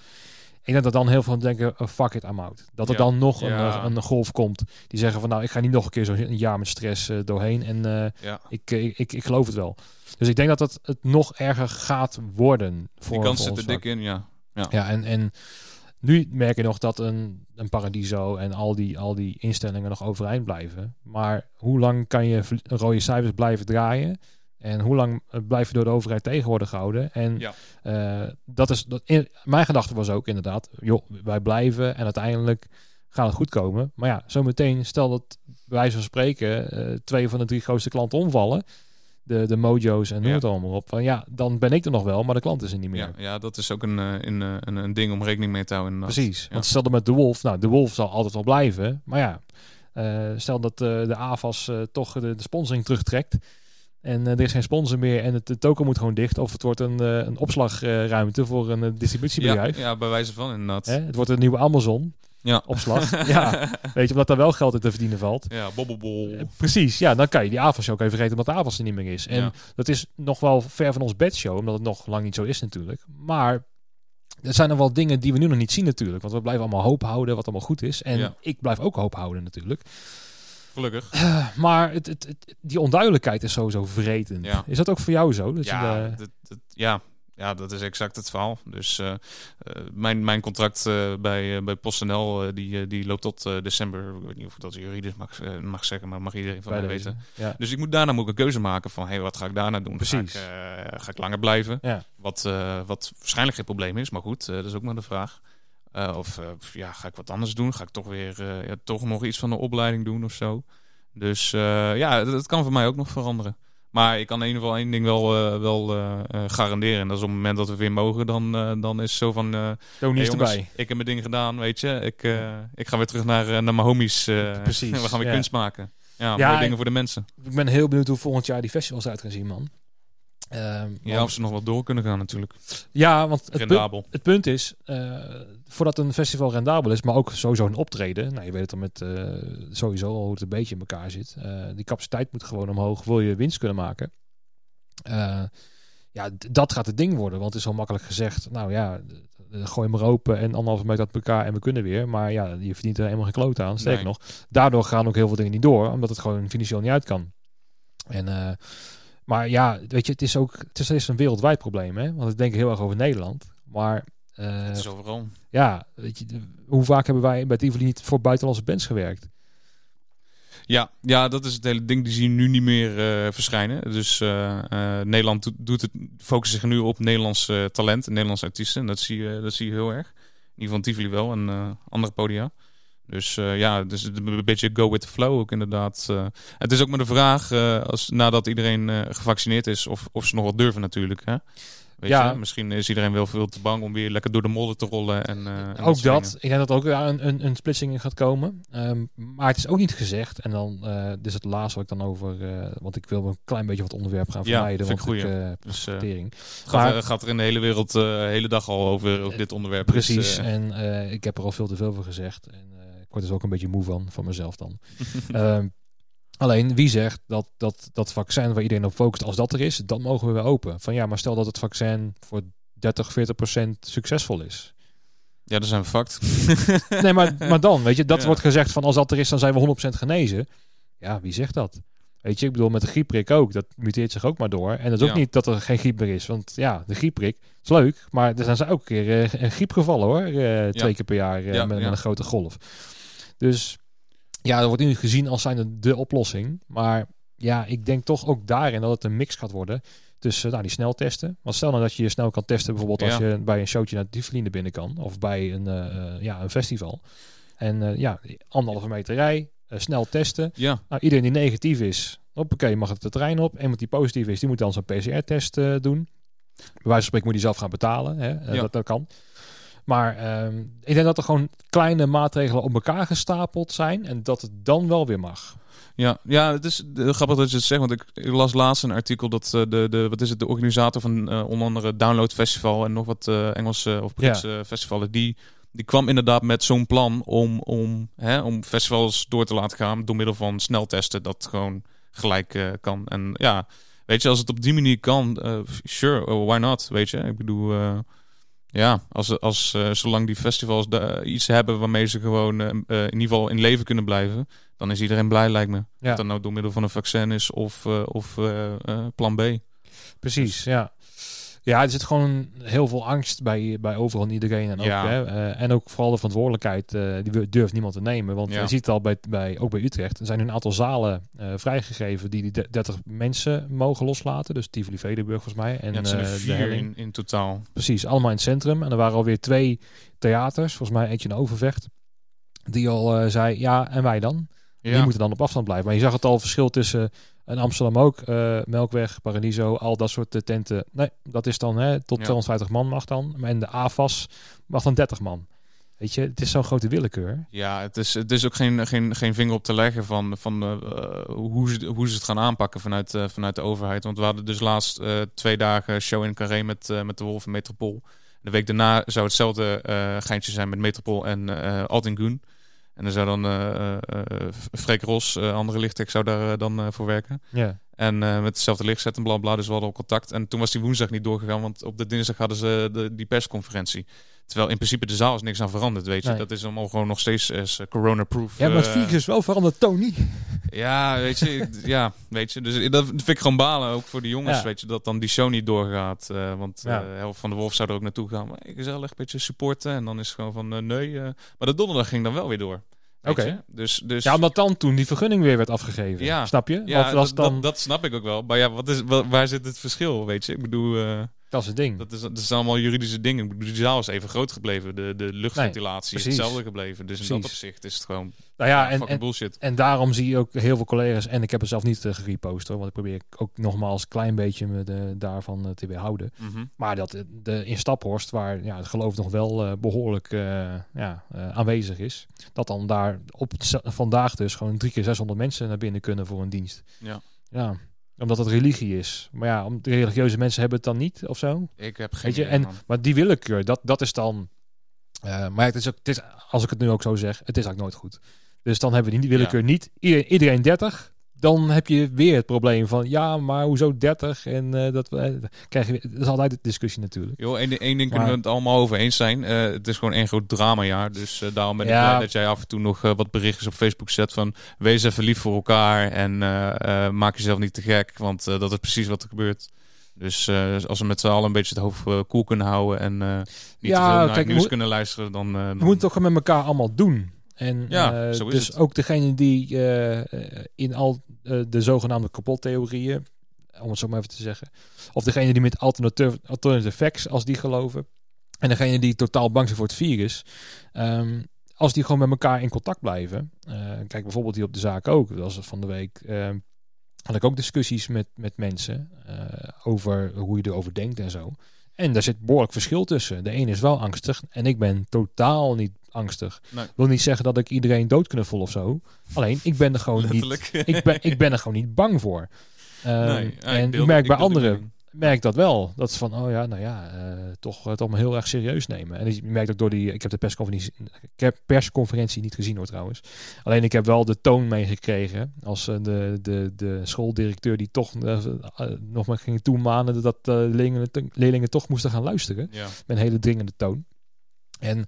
Ik denk dat dan heel veel denken, oh, fuck it, I'm out. Dat er Ja. dan nog een, Ja. eh, een golf komt die zeggen van nou, ik ga niet nog een keer zo'n jaar met stress eh, doorheen. En eh, Ja. ik, ik, ik, ik geloof het wel. Dus ik denk dat het, het nog erger gaat worden. Voor, Die kans zit er dik in, ja. Ja, en, en nu merk je nog dat een, een Paradiso en al die, al die instellingen nog overeind blijven. Maar hoe lang kan je rode cijfers blijven draaien? En hoe lang eh, blijf je door de overheid tegen worden gehouden? En Ja. eh, dat is, dat, in, mijn gedachte was ook inderdaad, joh, wij blijven en uiteindelijk gaat het goed komen. Maar ja, zometeen, stel dat wijze van spreken eh, twee van de drie grootste klanten omvallen. De, de mojo's en noem Ja. het allemaal op. Van ja, dan ben ik er nog wel, maar de klant is er niet meer. Ja, ja, dat is ook een, een, een, een ding om rekening mee te houden. inderdaad. Precies. Want stel dat met de Wolf, nou, de Wolf zal altijd wel blijven. Maar ja, stel dat de AFAS toch de, de sponsoring terugtrekt. En eh, er is geen sponsor meer en het token moet gewoon dicht. Of het wordt een, eh, een opslagruimte voor een eh, Ja, distributiebedrijf. ja, bij wijze van inderdaad. Hè? Het wordt een nieuwe Amazon Ja. opslag. [LAUGHS] ja, weet je, omdat daar wel geld in te verdienen valt. Ja, bobbelbol. Precies, ja, dan kan je die AFAS ook even vergeten omdat de AFAS er niet meer is. En Ja. dat is nog wel ver van ons bedshow, omdat het nog lang niet zo is natuurlijk. Maar er zijn er wel dingen die we nu nog niet zien natuurlijk. Want we blijven allemaal hoop houden wat allemaal goed is. En Ja. ik blijf ook hoop houden natuurlijk. Gelukkig. Maar het, het, het- die onduidelijkheid is sowieso vretend. Ja. Is dat ook voor jou zo? Dat Ja, je, eh, dat, dat- ja, ja, dat is exact het verhaal. Dus eh, eh, mijn, mijn contract eh, bij, eh, bij PostNL eh, die, eh, die loopt tot eh, december. Ik weet niet of ik dat juridisch mag, eh, mag zeggen, maar mag iedereen van mij weten. Ja. Dus ik moet daarna moet ik een keuze maken van, hey, wat ga ik daarna doen? Precies. Ga ik, eh, ga ik langer blijven? Ja. Wat, eh, wat waarschijnlijk geen probleem is, maar goed, eh, dat is ook maar de vraag. Eh, of eh, ja, ga ik wat anders doen? Ga ik toch weer eh, ja, toch nog iets van de opleiding doen of zo? Dus ja, dat, dat kan voor mij ook nog veranderen. Maar ik kan in ieder geval één ding wel, wel garanderen. En dat is op het moment dat we weer mogen, dan, dan is het zo van... eh Tony hey jongens, erbij. ik heb mijn ding gedaan, weet je. Ik, ik ga weer terug naar, naar mijn homies. Precies, [LAUGHS] we gaan weer ja. kunst maken. Ja, Ja, mooie dingen voor de mensen. Ik ben heel benieuwd hoe volgend jaar die festivals uit gaan zien, man. Ehm, Ja, want- of ze nog wel door kunnen gaan natuurlijk. ja, want het punt, het punt is, eh, voordat een festival rendabel is, maar ook sowieso een optreden. Nou, je weet het dan met eh, sowieso al hoe het een beetje in elkaar zit. Eh, die capaciteit moet gewoon omhoog, wil je winst kunnen maken. Ja, dat gaat het ding worden, want het is al makkelijk gezegd. Nou ja, gooi maar open en anderhalve meter uit elkaar en we kunnen weer. Maar ja, je verdient er helemaal geen kloot aan. Sterker Nee. nog, daardoor gaan ook heel veel dingen niet door, omdat het gewoon financieel niet uit kan. En, maar ja, weet je, het is ook het is, het is een wereldwijd probleem, hè? Want ik denk heel erg over Nederland. Maar eh, Het is overal. ja, weet je, hoe vaak hebben wij bij Tivoli niet voor buitenlandse bands gewerkt? Ja, ja, dat is het hele ding. Die zie je nu niet meer uh, verschijnen. Dus uh, uh, Nederland doet, doet het, focust zich nu op Nederlands talent, Nederlandse artiesten. En dat zie je, dat zie je heel erg. In ieder geval Tivoli wel en andere podia. Dus ja, dus een beetje go with the flow ook inderdaad. het is ook maar de vraag, als, nadat iedereen gevaccineerd is, of, of ze nog wat durven natuurlijk. Hè? Weet ja. Je? Misschien is iedereen wel veel te bang om weer lekker door de modder te rollen. En, ook dat. Ik denk dat er ook een, een, een splitsing gaat komen. Um, maar het is ook niet gezegd. En dan dit is het laatste wat ik dan over... Want ik wil een klein beetje wat onderwerp gaan vermijden. Ja, want ik, dus, gaat, er, gaat er in de hele wereld de hele dag al over dit onderwerp. Dus, precies. en ik heb er al veel te veel voor gezegd. En ik word dus ook een beetje moe van, van mezelf dan. um, [LAUGHS] Alleen wie zegt dat, dat dat vaccin waar iedereen op focust, als dat er is, dan mogen we weer open. Van ja, maar stel dat het vaccin voor 30, 40 procent succesvol is. Ja, dat zijn we fact. [LAUGHS] nee, maar, maar dan, weet je, dat wordt gezegd van als dat er is, dan zijn we 100% genezen. Ja, wie zegt dat? Weet je, ik bedoel, met de griepprik ook. Dat muteert zich ook maar door. En dat is ook niet dat er geen griep meer is. Want ja, de griepprik is leuk. Maar er zijn ze ook een keer uh, griepgevallen hoor. Uh, twee keer per jaar uh, met, met, een grote golf. Dus ja, dat wordt nu gezien als zijn de oplossing. Maar ja, ik denk toch ook daarin dat het een mix gaat worden tussen nou, die sneltesten. Want stel nou dat je je snel kan testen, bijvoorbeeld als je bij een showtje naar die vrienden binnen kan. Of bij een, uh, ja, een festival. En uh, ja, anderhalve meter rij, uh, snel testen. Ja. Nou, iedereen die negatief is, hoppakee, mag het de trein op. Iemand die positief is, die moet dan zo'n PCR-test doen. Bij wijze van spreken moet die zelf gaan betalen. Hè? Ja. Dat, dat kan. Maar um, ik denk dat er gewoon kleine maatregelen op elkaar gestapeld zijn en dat het dan wel weer mag. Ja, ja, het is grappig dat je het zegt, want ik, ik las laatst een artikel dat uh, de, de, wat is het, de organisator van uh, onder andere Download Festival en nog wat uh, Engelse of Britse ja. festivalen, die, die kwam inderdaad met zo'n plan om, om, hè, om festivals door te laten gaan door middel van sneltesten, dat gewoon gelijk kan. En ja, weet je, als het op die manier kan, sure, why not, weet je. Ik bedoel... Ja, als, als, uh, zolang die festivals de, iets hebben waarmee ze gewoon uh, in ieder geval in leven kunnen blijven, dan is iedereen blij, lijkt me. Ja. Of dat nou door middel van een vaccin is of, of plan B. Precies, ja. Ja, er zit gewoon heel veel angst bij, bij overal en iedereen. En ook, hè, uh, en ook vooral de verantwoordelijkheid, uh, die durft niemand te nemen. Want je ziet al bij, bij, ook bij Utrecht, er zijn een aantal zalen uh, vrijgegeven die die 30 mensen mogen loslaten. Dus Tivoli Vredenburg volgens mij. En, ja, zijn vier in, in totaal. Precies, allemaal in het centrum. En er waren alweer twee theaters, volgens mij eentje in Overvecht, die al zei, ja, en wij dan? Die moeten dan op afstand blijven. Maar je zag het al verschil tussen en Amsterdam ook, uh, Melkweg, Paradiso, al dat soort uh, tenten. Nee, dat is dan hè, tot ja. 250 man mag dan. Maar in de AFAS mag dan 30 man. Weet je, het is zo'n grote willekeur. Ja, het is, het is ook geen, geen, geen vinger op te leggen van, van uh, hoe, ze, hoe ze het gaan aanpakken vanuit, uh, vanuit de overheid. Want we hadden dus laatst twee dagen show in Carré met, met de Wolf en Metropool. De week daarna zou hetzelfde geintje zijn met Metropool en uh, Altingun. En dan zou dan uh, uh, Freek Ros, andere lichtek, zou daar dan voor werken. Ja. En met hetzelfde licht en bla bla. Dus we hadden al contact. En toen was die woensdag niet doorgegaan, want op de dinsdag hadden ze de, die persconferentie. Terwijl in principe de zaal is niks aan veranderd, weet je. Dat is allemaal gewoon nog steeds uh, corona-proof. Ja, maar het virus is wel veranderd, Tony. Ja, weet je. [LAUGHS] ja, weet je. Dus dat vind ik gewoon balen, ook voor de jongens, weet je. Dat dan die show niet doorgaat. Uh, want ja. uh, helft van de Wolf zou er ook naartoe gaan. Maar ik zal echt een beetje supporten. En dan is het gewoon van, nee. maar de donderdag ging dan wel weer door. Oké. Okay. Dus, dus... Ja, omdat dan toen die vergunning weer werd afgegeven. Ja. Snap je? Ja, was dan... dat, dat, snap ik ook wel. Maar ja, wat is, waar zit het verschil, weet je? Ik bedoel... Dat is het ding. Dat, is, dat zijn allemaal juridische dingen. Die zaal is even groot gebleven. De, de luchtventilatie nee, is hetzelfde gebleven. Dus precies. in dat opzicht is het gewoon nou ja, en, en, bullshit. En daarom zie je ook heel veel collega's, en ik heb het zelf niet uh, gerepost want ik probeer ook nogmaals een klein beetje me de, daarvan uh, te weerhouden. Mm -hmm. Maar dat de, in Staphorst, waar ja, het geloof nog wel uh, behoorlijk ja, aanwezig is, dat dan daar op vandaag dus gewoon drie keer 600 mensen naar binnen kunnen voor een dienst. Ja. Ja, omdat het religie is. Maar ja, om, de religieuze mensen hebben het dan niet of zo. Ik heb geen Weet je? En, maar die willekeur, dat, dat is dan... Uh, maar het is, ook, het is, als ik het nu ook zo zeg, het is eigenlijk nooit goed. Dus dan hebben we die willekeur ja. niet. Iedereen, iedereen 30 dan heb je weer het probleem van ja, maar hoezo 30? En uh, dat uh, krijg je. Dat is altijd de discussie natuurlijk. Joh, één, één ding kunnen we het allemaal over eens zijn. Uh, het is gewoon één groot dramajaar. Dus daarom ben ik ja. blij dat jij af en toe nog wat berichtjes op Facebook zet van wees even lief voor elkaar en maak jezelf niet te gek, want dat is precies wat er gebeurt. Dus als we met z'n allen een beetje het hoofd koel kunnen houden en niet ja, te veel naar kijk, nieuws moet, kunnen luisteren, dan, dan... We moeten toch met elkaar allemaal doen. En Ja, eh, zo is dus het. ook degene die eh, in al eh, de zogenaamde kapottheorieën, om het zo maar even te zeggen, of degene die met alternative, alternative facts, als die geloven, en degene die totaal bang zijn voor het virus, ehm, als die gewoon met elkaar in contact blijven. kijk bijvoorbeeld hier op de zaak ook. Dat was van de week. ehm, had ik ook discussies met, met mensen over hoe je erover denkt en zo. En daar zit behoorlijk verschil tussen. De ene is wel angstig en ik ben totaal niet angstig. Nee. wil niet zeggen dat ik iedereen doodknuffel of zo. Alleen, ik ben er gewoon niet, ik ben, ik ben er gewoon niet bang voor. Ehm, Nee, ja, en ik, merk bij deel die anderen, merk dat wel. Dat is van, oh ja, nou ja, eh, toch het allemaal heel erg serieus nemen. En je merkt ook door die, ik heb de persconferentie, ik heb persconferentie niet gezien hoor trouwens. Alleen ik heb wel de toon meegekregen als eh, de, de, de schooldirecteur die toch eh, nog maar ging toemanen dat leerlingen, leerlingen toch moesten gaan luisteren. Ja. Met een hele dringende toon. En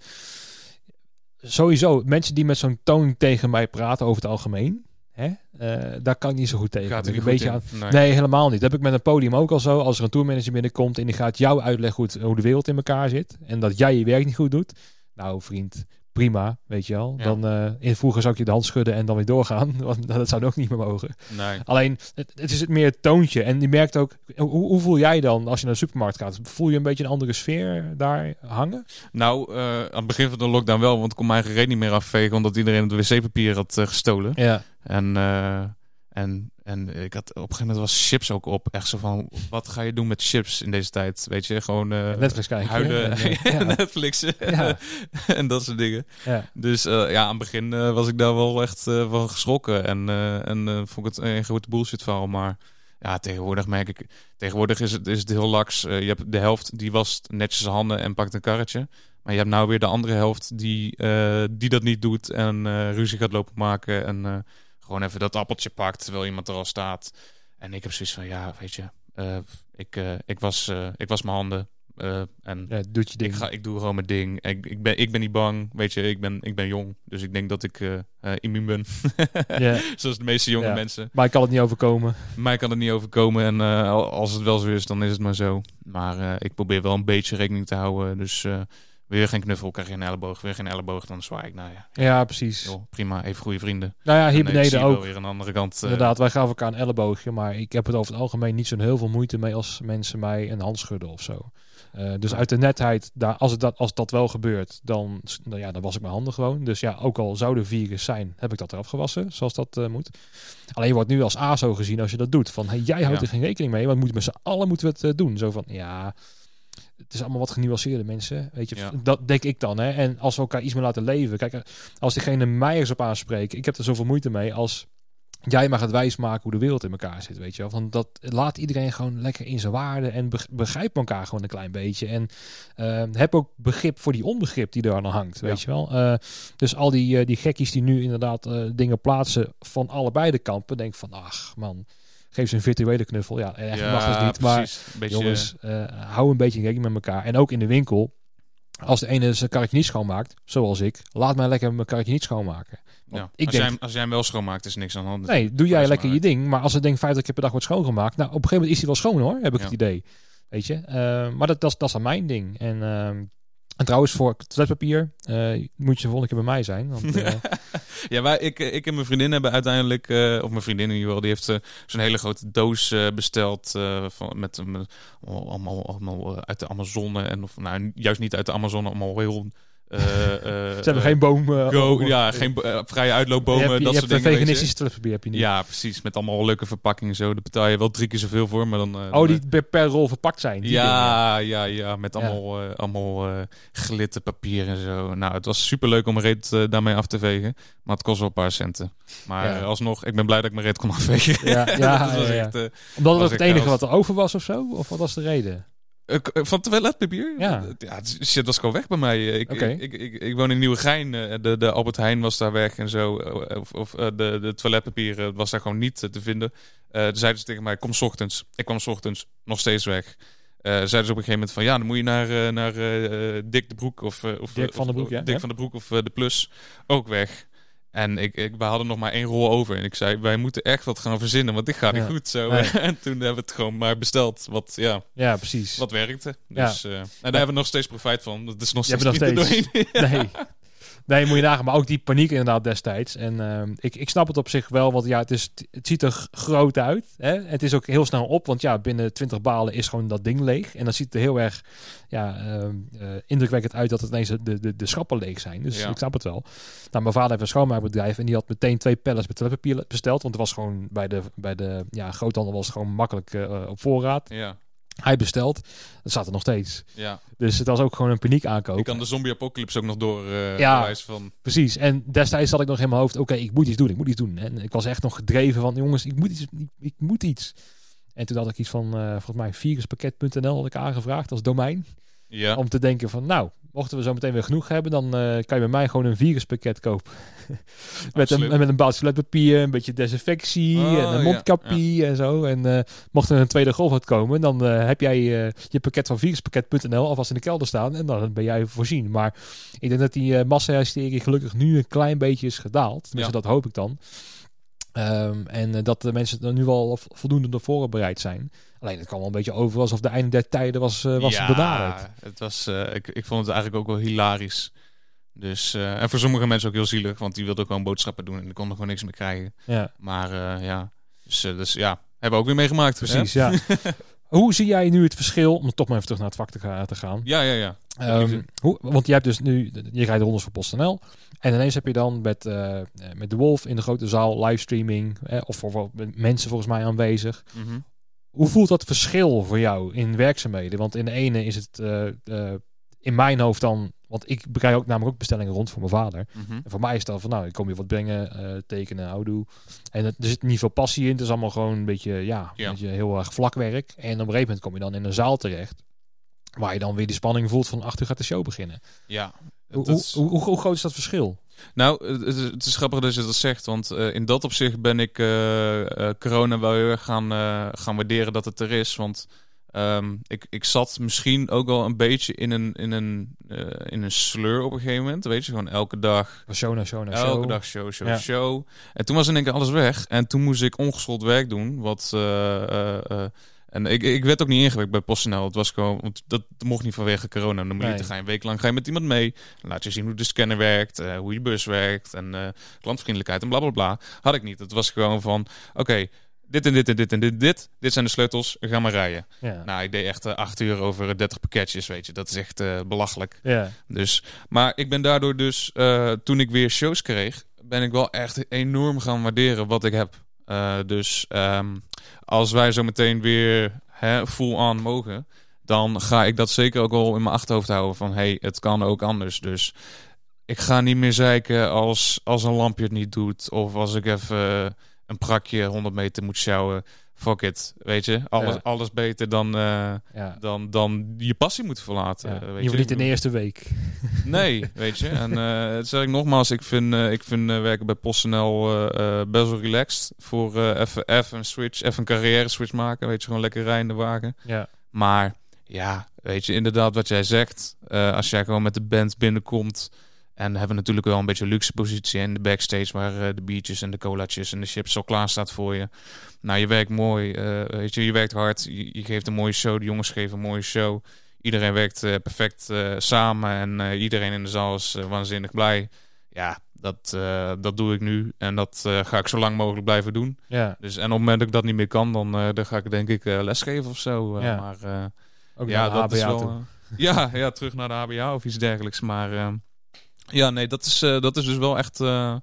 sowieso, mensen die met zo'n toon tegen mij praten over het algemeen, hè, eh, daar kan ik niet zo goed tegen. Gaat er een beetje in. aan, Nee. Nee, helemaal niet. Dat heb ik met een podium ook al zo. Als er een tourmanager binnenkomt en die gaat jou uitleggen hoe, het- hoe de wereld in elkaar zit. En dat jij je werk niet goed doet. Nou, vriend, prima, weet je wel. Ja. Dan eh in vroeger zou ik je de hand schudden en dan weer doorgaan. [LAUGHS] Want dat zou ook niet meer mogen. Nee. Alleen, het, het is het meer het toontje. En je merkt ook, hoe, hoe voel jij dan als je naar de supermarkt gaat? Voel je een beetje een andere sfeer daar hangen? Nou, eh, aan het begin van de lockdown wel, want ik kon mijn eigen reet niet meer afvegen, omdat iedereen het wc-papier had eh, gestolen. Ja. En, en, en ik had op een gegeven moment was chips ook op. Echt zo van, wat ga je doen met chips in deze tijd? Weet je, gewoon eh, Netflix kijken. huilen, [LAUGHS] En, eh, ja. Netflixen [LAUGHS] Ja. en dat soort dingen. Ja. Dus eh, ja, aan het begin eh, was ik daar wel echt eh, van geschrokken. En, eh, en eh, vond ik het een grote bullshit verhaal. Maar ja, tegenwoordig merk ik... Tegenwoordig is het, is het heel laks. Eh, je hebt de helft die wast netjes zijn handen en pakt een karretje. Maar je hebt nou weer de andere helft die, eh, die dat niet doet. En eh, ruzie gaat lopen maken. En eh, gewoon even dat appeltje pakt terwijl iemand er al staat. En ik heb zoiets van, ja, weet je... eh, ik, eh, ik, was, eh, ik was mijn handen. en Ja, doet je ding. ik, ga, ik doe gewoon mijn ding. Ik, ik, ben, ik ben niet bang. Weet je, ik ben, ik ben jong. Dus ik denk dat ik immuun ben. [LAUGHS] Zoals de meeste jonge Ja. mensen. Maar ik kan het niet overkomen. Mij kan het niet overkomen. En al- als het wel zo is, dan is het maar zo. Maar ik probeer wel een beetje rekening te houden. Dus weer geen knuffel, krijg je een elleboog. Weer geen elleboog, dan zwaai ik. Nou ja, Ja, precies. prima. Even goede vrienden. Nou ja, hier En, eh, beneden ook. weer de andere kant. eh, Inderdaad, wij gaven elkaar een elleboogje, maar ik heb het over het algemeen niet zo'n heel veel moeite mee als mensen mij een hand schudden of zo. Eh, dus uit de netheid, daar, als, het dat, als dat wel gebeurt, dan, nou ja, dan was ik mijn handen gewoon. Dus ja, ook al zou er virus zijn, heb ik dat eraf gewassen, zoals dat moet. Alleen je wordt nu als ASO gezien als je dat doet. Van, hey, jij houdt Ja. er geen rekening mee, want moet met z'n allen moeten we het doen. Zo van, ja, het is allemaal wat genuanceerde mensen. Weet je, Ja. dat denk ik dan. Hè? En als we elkaar iets meer laten leven. Kijk, als diegene mij eens op aanspreekt, ik heb er zoveel moeite mee als jij mag het wijsmaken hoe de wereld in elkaar zit, weet je wel. Van dat laat iedereen gewoon lekker in zijn waarde en beg- begrijp elkaar gewoon een klein beetje. En eh, heb ook begrip voor die onbegrip die er aan hangt, weet je wel. Eh, dus al die, eh, die gekkies die nu inderdaad dingen plaatsen van allebei de kampen, denk van, ach man, geef ze een virtuele knuffel. Ja, echt ja, mag het niet, maar precies. Een beetje, jongens, eh, hou een beetje rekening met elkaar. En ook in de winkel, als de ene zijn karretje niet schoonmaakt, zoals ik, laat mij lekker mijn karretje niet schoonmaken. Ja. ik als, denk- jij, hem- als jij hem wel schoonmaakt, is niks aan de hand. Nee, doe jij lekker maar je ding. Maar als het ding 50 keer per dag wordt schoongemaakt, nou op een gegeven moment is hij wel schoon hoor, heb ik Ja. het idee. Weet je? Eh, maar dat, dat, is- dat is aan mijn ding. En, ehm, en trouwens, voor toiletpapier eh, moet je de volgende keer bij mij zijn. Want, eh, [LAUGHS] Ja, wij, ik, ik en mijn vriendin hebben uiteindelijk, eh, of mijn vriendin in ieder geval, die heeft eh, zo'n hele grote doos eh, besteld eh, van, met, met allemaal, allemaal eh, uit de Amazone. En of, nou, juist niet uit de Amazone, allemaal heel... eh, eh, ze hebben geen boom. eh, go, over- ja, geen vrije uitloopbomen, je je dat soort dingen. veganistische toiletpapier heb je niet. Ja, precies. Met allemaal leuke verpakkingen zo. Daar betaal je wel drie keer zoveel voor, maar dan... Oh, die per, rol verpakt zijn. die dingen. ja, ja, ja, met Ja. allemaal, eh, allemaal glitterpapier en zo. Nou, het was super leuk om mijn reet eh, daarmee af te vegen. Maar het kost wel een paar centen. Maar Ja. alsnog, ik ben blij dat ik mijn reet kon afvegen. Ja, [LAUGHS] ja, dat was ja, ja. echt... Omdat het het enige wat er over was of zo? Of wat was de reden? Eh, eh, van toiletpapier? Ja. ja het shit was gewoon weg bij mij. Ik, ik, ik, woon in Nieuwegein. eh, De, de Albert Heijn was daar weg en zo. eh, Of, of eh, de, de toiletpapier eh, was daar gewoon niet eh, te vinden. Eh toen zeiden ze tegen mij, kom 's ochtends. Ik kwam 's ochtends, nog steeds weg. Eh, zeiden ze op een gegeven moment van ja, dan moet je naar, eh, naar eh, eh, Dick de Broek of, eh, of Dirk of- van den Broek, ja. Dick van den Broek of eh, de Plus ook weg. En ik, ik, we hadden nog maar één rol over. En ik zei, wij moeten echt wat gaan verzinnen, want dit gaat niet Ja. goed zo. Nee. [LAUGHS] en toen hebben we het gewoon maar besteld, wat, ja, Ja, precies. wat werkte. Ja. Dus, eh, en daar hebben we nog steeds profijt van. Dat is nog steeds niet nog doorheen. [LAUGHS] Nee. Nee, moet je nagaan. Maar ook die paniek inderdaad destijds. En ehm, ik, ik snap het op zich wel. Want ja, het, is, het ziet er groot uit. Hè? Het is ook heel snel op. Want ja, binnen 20 balen is gewoon dat ding leeg. En dan ziet het er heel erg ja, ehm, eh, indrukwekkend uit dat het ineens de, de, de schappen leeg zijn. Dus Ja. ik snap het wel. Nou, mijn vader heeft een schoonmaakbedrijf. En die had meteen twee pallets met toiletpapier besteld. Want het was gewoon bij de, bij de ja, groothandel was het gewoon makkelijk eh, op voorraad. Ja, Hij besteld. Dat staat er nog steeds. ja. Dus het was ook gewoon een paniek aankoop. Ik kan de zombie-apocalypse ook nog door eh Ja. van... Precies. En destijds zat ik nog in mijn hoofd, oké, ik moet iets doen, ik moet iets doen. En ik was echt nog gedreven van, jongens, ik moet iets, ik, ik moet iets. En toen had ik iets van, eh, volgens mij, viruspakket.nl had ik aangevraagd als domein. Ja, Om te denken van, nou, mochten we zo meteen weer genoeg hebben, dan eh, kan je bij mij gewoon een viruspakket kopen. [LAUGHS] met, een, met een toiletpapier, een beetje desinfectie Oh, en een ja, mondkapje en zo. En eh, mocht er een tweede golf uitkomen, dan eh, heb jij je pakket van viruspakket.nl alvast in de kelder staan en dan ben jij voorzien. Maar ik denk dat die uh, massa-hysterie gelukkig nu een klein beetje is gedaald. Dus dat hoop ik dan. Ehm, en eh, dat de mensen er nu al vo- voldoende door voorbereid zijn. Alleen het kwam wel een beetje over alsof de einde der tijden was, eh, was ja, benaderd. het was, eh, ik, ik vond het eigenlijk ook wel hilarisch. Dus, en voor sommige mensen ook heel zielig, want die wilden gewoon boodschappen doen en die konden gewoon niks meer krijgen. Ja, Maar ja, dus, dus ja, hebben we ook weer meegemaakt. hè? precies. Ja. [LAUGHS] Hoe zie jij nu het verschil, om toch maar even terug naar het vak te gaan. Ja, ja, ja. Ehm, hoe, want je hebt dus nu, je rijdt rondes voor PostNL. En ineens heb je dan met, eh, met de Wolf in de grote zaal livestreaming. Eh, of voor, voor mensen volgens mij aanwezig. Mhm. Hoe voelt dat verschil voor jou in werkzaamheden? Want in de ene is het eh, eh, in mijn hoofd dan... Want ik krijg ook namelijk ook bestellingen rond voor mijn vader. Mhm. En voor mij is het dan van, nou, ik kom je wat brengen, eh, tekenen, houdoe. En het, er zit niet veel passie in. Het is allemaal gewoon een beetje, ja, Ja. Een beetje heel erg vlak werk. En op een gegeven moment kom je dan in een zaal terecht. Waar je dan weer die spanning voelt van, achter gaat de show beginnen. Ja. Hoe, is- hoe, hoe, hoe groot is dat verschil? Nou, het, is- het is grappig dat je dat zegt, want eh, in dat opzicht ben ik eh, eh, corona wel heel erg gaan, gaan waarderen dat het er is. Want ehm, ik, ik zat misschien ook wel een beetje in een, in, een, in een sleur op een gegeven moment. Weet je, gewoon elke dag, show naar show naar show. elke dag show, show, Ja. show. En toen was in één keer alles weg. En toen moest ik ongeschoold werk doen, wat... en ik, ik werd ook niet ingewerkt bij PostNL. Het was gewoon, want dat mocht niet vanwege corona. Dan moet je Nee. dan ga je een week lang ga je met iemand mee. Dan laat je zien hoe de scanner werkt, eh, hoe je bus werkt en eh, klantvriendelijkheid en bla bla bla. Had ik niet. Het was gewoon van, oké, dit en dit en dit en dit, dit. Dit zijn de sleutels, ga maar rijden. Ja. Nou, ik deed echt eh, acht uur over eh, 30 pakketjes, weet je. Dat is echt belachelijk. ja. Dus, maar ik ben daardoor dus, toen ik weer shows kreeg, ben ik wel echt enorm gaan waarderen wat ik heb. Eh, dus ehm, als wij zo meteen weer hè, full on mogen, dan ga ik dat zeker ook wel in mijn achterhoofd houden van, hey, het kan ook anders. Dus ik ga niet meer zeiken als, als een lampje het niet doet, of als ik even een prakje 100 meter moet sjouwen. Fuck it, weet je. Alles, Ja. alles beter dan, eh, ja. dan, dan je passie moeten verlaten. Ja. weet Je niet in de eerste week. [LAUGHS] Nee, weet je. En eh het zeg ik nogmaals, ik vind, eh, ik vind werken bij PostNL best wel relaxed. Voor even even een switch, even een carrière switch maken. Weet je, gewoon lekker rijden in de wagen. Ja. Maar ja, weet je, inderdaad wat jij zegt. als jij gewoon met de band binnenkomt. En hebben natuurlijk wel een beetje een luxe positie in de backstage. Waar eh, de biertjes en de colaatjes en de chips al klaar staat voor je. Nou, je werkt mooi. eh, weet je, je werkt hard. Je, je geeft een mooie show. De jongens geven een mooie show. Iedereen werkt eh, perfect samen. En iedereen in de zaal is waanzinnig blij. Ja, dat, dat doe ik nu. En dat ga ik zo lang mogelijk blijven doen. Ja. Dus, en op het moment dat ik dat niet meer kan, dan, dan ga ik denk ik lesgeven of zo. Ja. Maar Ook ja, dat is wel. [LAUGHS] ja, ja, terug naar de HBA of iets dergelijks. Maar eh, ja, nee, dat is, eh, dat is dus wel echt eh,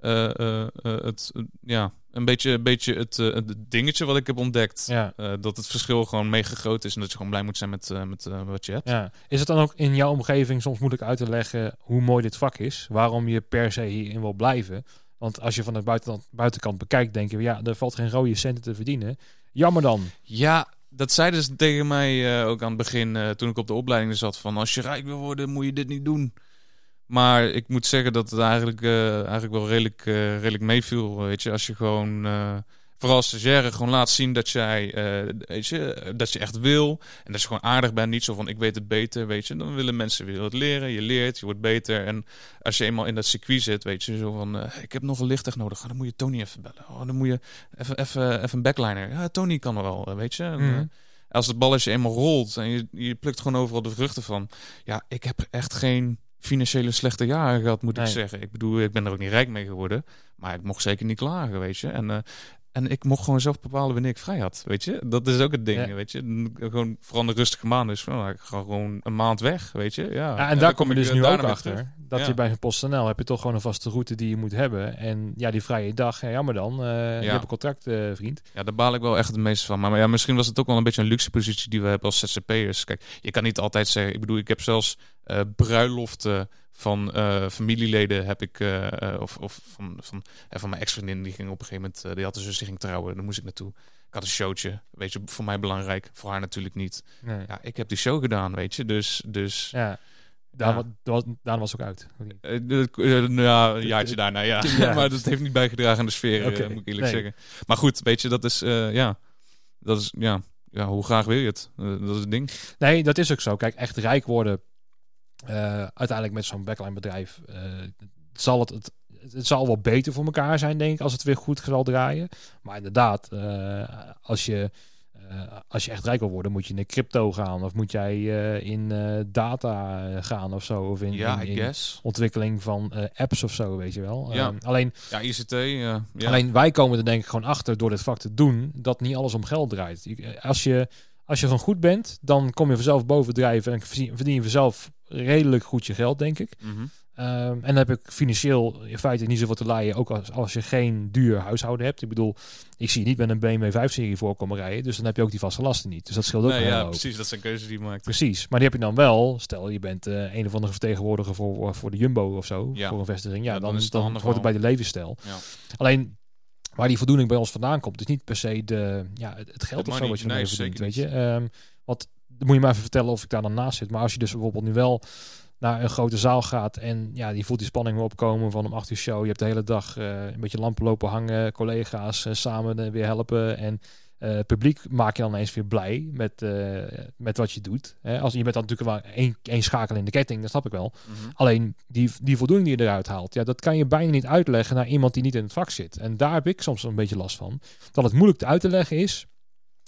eh, het, ja, een beetje, een beetje het, het dingetje wat ik heb ontdekt. Ja. Dat het verschil gewoon mega groot is en dat je gewoon blij moet zijn met, met wat je hebt. Ja. Is het dan ook in jouw omgeving soms moeilijk uit te leggen hoe mooi dit vak is? Waarom je per se hierin wil blijven? Want als je van de buitenkant, buitenkant bekijkt, denk je, ja, er valt geen rode centen te verdienen. Jammer dan. Ja, dat zeiden ze tegen mij ook aan het begin toen ik op de opleiding zat. Van als je rijk wil worden, moet je dit niet doen. Maar ik moet zeggen dat het eigenlijk, eh, eigenlijk wel redelijk, eh, redelijk meeviel. Weet je, als je gewoon, eh, vooral als stagiaire, gewoon laat zien dat jij, weet je, dat je echt wil. En dat je gewoon aardig bent. Niet zo van ik weet het beter, weet je. Dan willen mensen weer wat leren. Je leert, je wordt beter. En als je eenmaal in dat circuit zit, weet je, zo van ik heb nog een lichttech nodig. Oh, dan moet je Tony even bellen. Oh, dan moet je even, even, even een backliner. Ja, Tony kan er wel, weet je. En, Mhm. als het balletje eenmaal rolt en je, je plukt gewoon overal de vruchten van. Ja, ik heb echt geen financiële slechte jaren gehad, moet Nee. ik zeggen. Ik bedoel, ik ben er ook niet rijk mee geworden. Maar ik mocht zeker niet klagen, weet je. En, eh, en ik mocht gewoon zelf bepalen wanneer ik vrij had, weet je. Dat is ook het ding, Ja. weet je. Gewoon vooral de rustige maanden. Dus nou, ik ga gewoon een maand weg, weet je. Ja, Ja, en daar kom je dus nu ook achter. Dat Ja. je bij een PostNL heb je toch gewoon een vaste route die je moet hebben. En ja, die vrije dag, ja, jammer dan. eh, Je hebt een contract, eh, vriend. Ja, daar baal ik wel echt het meeste van. Maar, maar ja, misschien was het ook wel een beetje een luxe positie die we hebben als ZZP'ers. Kijk, je kan niet altijd zeggen... Ik bedoel, ik heb zelfs eh, bruiloften van eh, familieleden heb ik... eh, eh, of of van, van, van mijn ex-vriendin, die ging op een gegeven moment... die had een zus, die ging trouwen. Daar moest ik naartoe. Ik had een showtje. Weet je, voor mij belangrijk. Voor haar natuurlijk niet. Nee. Ja, ik heb die show gedaan, weet je. Dus... dus Ja. Daan, wa- wa- Daan was ook uit. nou ja, een jaartje daarna, ja. [LAUGHS] Ja. [LAUGHS] maar dat heeft niet bijgedragen aan de sfeer, eh, moet ik eerlijk nee. zeggen. Maar goed, weet je, dat is, ja, dat is, ja, ja, hoe graag wil je het? Dat is het ding. Nee, dat is ook zo. Kijk, echt rijk worden, eh, uiteindelijk met zo'n backline bedrijf, eh, zal het, het, het zal wel beter voor elkaar zijn, denk ik, als het weer goed zal draaien. Maar inderdaad, eh, als, je, als je echt rijk wil worden, moet je in crypto gaan. Of moet jij in data gaan of zo. Of in, ja, in, ontwikkeling van apps of zo, weet je wel. Ja. Ehm, alleen, Ja, ICT. Alleen wij komen er denk ik gewoon achter door dit vak te doen dat niet alles om geld draait. Als je, als je gewoon goed bent, dan kom je vanzelf bovendrijven en verdien je vanzelf redelijk goed je geld, denk ik. Mhm. Ehm, en dan heb ik financieel in feite niet zoveel te laaien, ook als, als je geen duur huishouden hebt. Ik bedoel, ik zie je niet met een BMW 5-serie voor komen rijden, dus dan heb je ook die vaste lasten niet. Dus dat scheelt ook Nee, ja, precies. Dat zijn keuzes die je maakt. Precies, maar die heb je dan wel. Stel, je bent eh, een of andere vertegenwoordiger voor, voor de Jumbo of zo, Ja. voor een vestiging. Ja, Ja, dan dan, is het dan, hoort het bij de levensstijl. Ja. Alleen, waar die voldoening bij ons vandaan komt, is niet per se de, ja, het, het geld Het of zo wat je Nee, verdient, zeker weet je. Want dan moet je maar even vertellen of ik daar dan naast zit. Maar als je dus bijvoorbeeld nu wel naar een grote zaal gaat en ja, die voelt die spanning weer opkomen van om acht uur show. Je hebt de hele dag eh, een beetje lampen lopen hangen, collega's eh, samen eh, weer helpen en publiek maak je dan eens weer blij met, met wat je doet. Hè? Als, je bent dan natuurlijk wel één, één schakel in de ketting, dat snap ik wel. Mhm. Alleen die, die voldoening die je eruit haalt, ja, dat kan je bijna niet uitleggen naar iemand die niet in het vak zit. En daar heb ik soms een beetje last van. Dat het moeilijk uit te leggen is.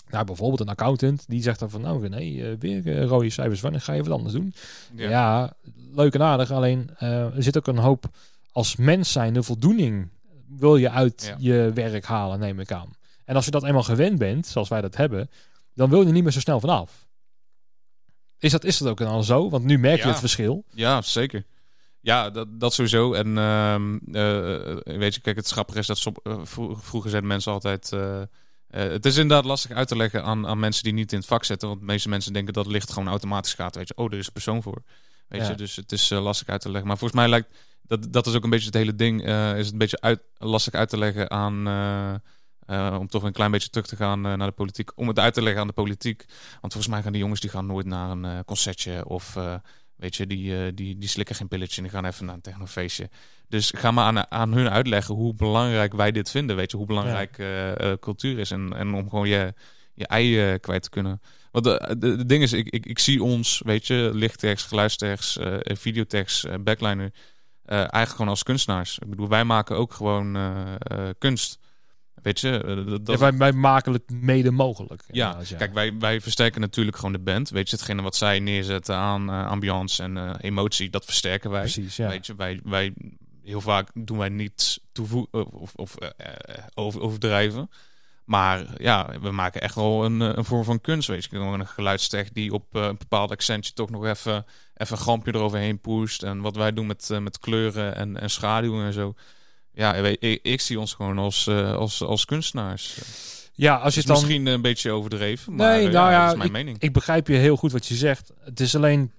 Nou, bijvoorbeeld een accountant die zegt dan van, nou René, eh, weer eh, rode cijfers, wanneer ga je wat anders doen? Ja, Ja. leuk en aardig, alleen eh, er zit ook een hoop als mens zijn, de voldoening wil je uit Ja. je werk halen, neem ik aan. En als je dat eenmaal gewend bent, zoals wij dat hebben, dan wil je er niet meer zo snel vanaf. Is dat, is dat ook dan zo? Want nu merk je Ja. het verschil. Ja, zeker. Ja, dat, dat sowieso. En ehm, eh, weet je, kijk, het grappige is dat vroeger zeiden mensen altijd... eh, het is inderdaad lastig uit te leggen aan, aan mensen die niet in het vak zitten. Want de meeste mensen denken dat het licht gewoon automatisch gaat. Weet je, oh, er is een persoon voor. Weet Ja. je, dus het is eh, lastig uit te leggen. Maar volgens mij lijkt... Dat, dat is ook een beetje het hele ding. eh, is het een beetje uit, lastig uit te leggen aan... om toch een klein beetje terug te gaan naar de politiek. Om het uit te leggen aan de politiek. Want volgens mij gaan die jongens die gaan nooit naar een concertje of... Weet je, die, eh, die, die slikken geen pilletje en die gaan even naar een technofeestje. Dus ga maar aan, aan hun uitleggen hoe belangrijk wij dit vinden. Weet je, hoe belangrijk eh, eh, cultuur is. En, en om gewoon je, je ei kwijt te kunnen. Want de, de, de ding is, ik, ik, ik zie ons, weet je, lichttekst, geluidstekst, videotekst, eh, backliner, eigenlijk gewoon als kunstenaars. Ik bedoel, wij maken ook gewoon kunst. Weet je, eh, dat, Ja, wij, wij maken het mede mogelijk. ja, kijk, wij, wij versterken natuurlijk gewoon de band. Weet je, hetgene wat zij neerzetten aan eh, ambiance en eh, emotie, dat versterken wij. Precies, ja. Weet je, wij, wij, heel vaak doen wij niets toevoegen of, of over, overdrijven. Maar ja, we maken echt wel een, een vorm van kunst. Weet je, een geluidstech die op een bepaald accentje toch nog even, even een grampje eroverheen pusht. En wat wij doen met, met kleuren en, en schaduwen en zo. Ja, ik, ik zie ons gewoon als, eh, als, als kunstenaars. Ja, als je het dan... misschien een beetje overdreven, maar Nee, eh, nou ja, dat is mijn mening. Ik begrijp je heel goed wat je zegt. Het is alleen...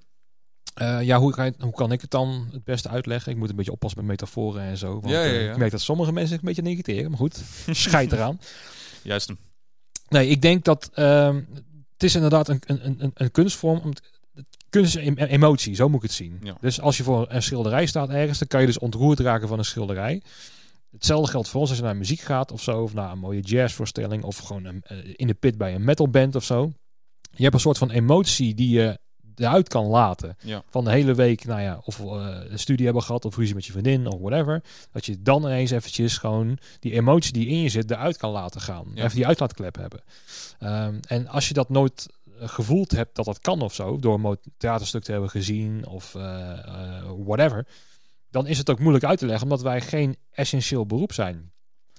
eh, ja, hoe, kan hoe kan ik het dan het beste uitleggen? Ik moet een beetje oppassen met metaforen en zo. Want Ja, ik merk dat sommige mensen zich een beetje negiteren. Maar goed, [LAUGHS] scheid eraan. Juist hem. Nee, ik denk dat ehm, het is inderdaad een, een, een, een kunstvorm. Kunst is em- emotie, zo moet ik het zien. Ja. Dus als je voor een schilderij staat ergens, dan kan je dus ontroerd raken van een schilderij. Hetzelfde geldt voor ons als je naar muziek gaat of zo, of naar een mooie jazzvoorstelling, of gewoon een, eh, in de pit bij een metalband of zo. Je hebt een soort van emotie die je eruit kan laten. Ja. Van de hele week, nou ja, of eh, een studie hebben gehad, of ruzie met je vriendin, of whatever. Dat je dan ineens eventjes gewoon die emotie die in je zit, eruit kan laten gaan. Ja. Even die uitlaatklep hebben. Ehm, en als je dat nooit gevoeld hebt dat dat kan of zo, door een theaterstuk te hebben gezien of eh, eh, whatever, dan is het ook moeilijk uit te leggen, omdat wij geen essentieel beroep zijn.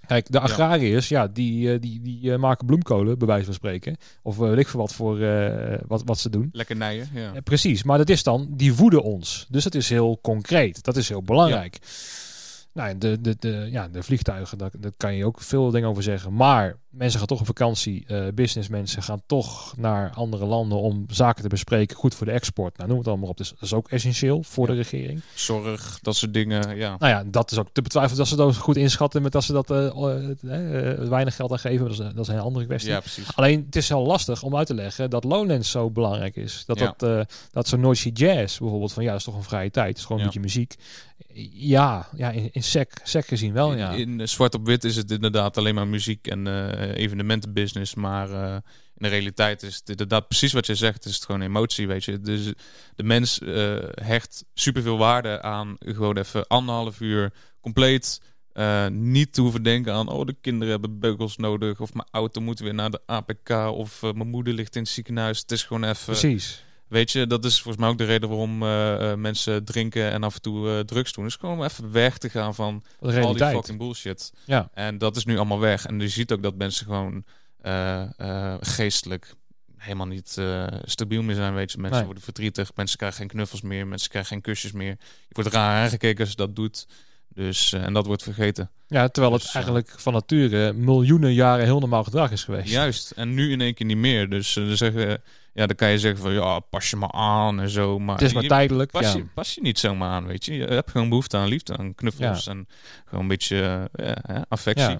Kijk, de agrariërs, ja, die, eh, die, die eh, maken bloemkolen, bij wijze van spreken. Of eh, weet ik veel wat, voor, eh, wat, wat ze doen. Lekker nijen, ja. Eh, precies, maar dat is dan, die voeden ons. Dus dat is heel concreet. Dat is heel belangrijk. Nou, en de, de, de, ja, de vliegtuigen, daar, daar kan je ook veel dingen over zeggen. Maar mensen gaan toch op vakantie. eh businessmensen gaan toch naar andere landen om zaken te bespreken. Goed voor de export. Nou, noem het allemaal op. Dus dat is ook essentieel voor Ja. de regering. Zorg, dat soort dingen, ja. Nou ja, dat is ook te betwijfelen dat ze dat goed inschatten. Met dat ze dat eh, eh, weinig geld aan geven. Dat is, dat is een andere kwestie. Ja, precies. Alleen het is heel lastig om uit te leggen dat Lowlands zo belangrijk is. Dat, Ja. dat, dat zo'n Noisy Jazz bijvoorbeeld van ja, dat is toch een vrije tijd. Het is gewoon Ja. een beetje muziek. Ja, ja in, in sec, sec gezien wel, ja. In, in, zwart op wit is het inderdaad alleen maar muziek en evenementenbusiness. Maar eh, in de realiteit is het precies wat je zegt. Is het gewoon emotie, weet je. Dus de mens eh, hecht superveel waarde aan gewoon even anderhalf uur compleet... eh, niet te hoeven denken aan, oh, de kinderen hebben beugels nodig. Of mijn auto moet weer naar de APK. Of eh, mijn moeder ligt in het ziekenhuis. Het is gewoon even. Precies. Weet je, dat is volgens mij ook de reden waarom eh, eh, mensen drinken en af en toe eh, drugs doen. Is gewoon om even weg te gaan van al die fucking bullshit. Ja. En dat is nu allemaal weg. En je ziet ook dat mensen gewoon geestelijk helemaal niet stabiel meer zijn. Weet je, mensen Nee. worden verdrietig, mensen krijgen geen knuffels meer, mensen krijgen geen kusjes meer. Je wordt raar aangekeken als je dat doet. Dus, eh, en dat wordt vergeten. Ja, terwijl het Dus, eh, eigenlijk van nature miljoenen jaren heel normaal gedrag is geweest. Juist. En nu in één keer niet meer. Dus eh, dan zeggen, ja, dan kan je zeggen van ja, pas je maar aan en zo. Maar Het is maar je- tijdelijk. Pas, ja. je, pas je niet zomaar aan, weet je. Je hebt gewoon behoefte aan liefde, aan knuffels en gewoon een beetje ja, affectie.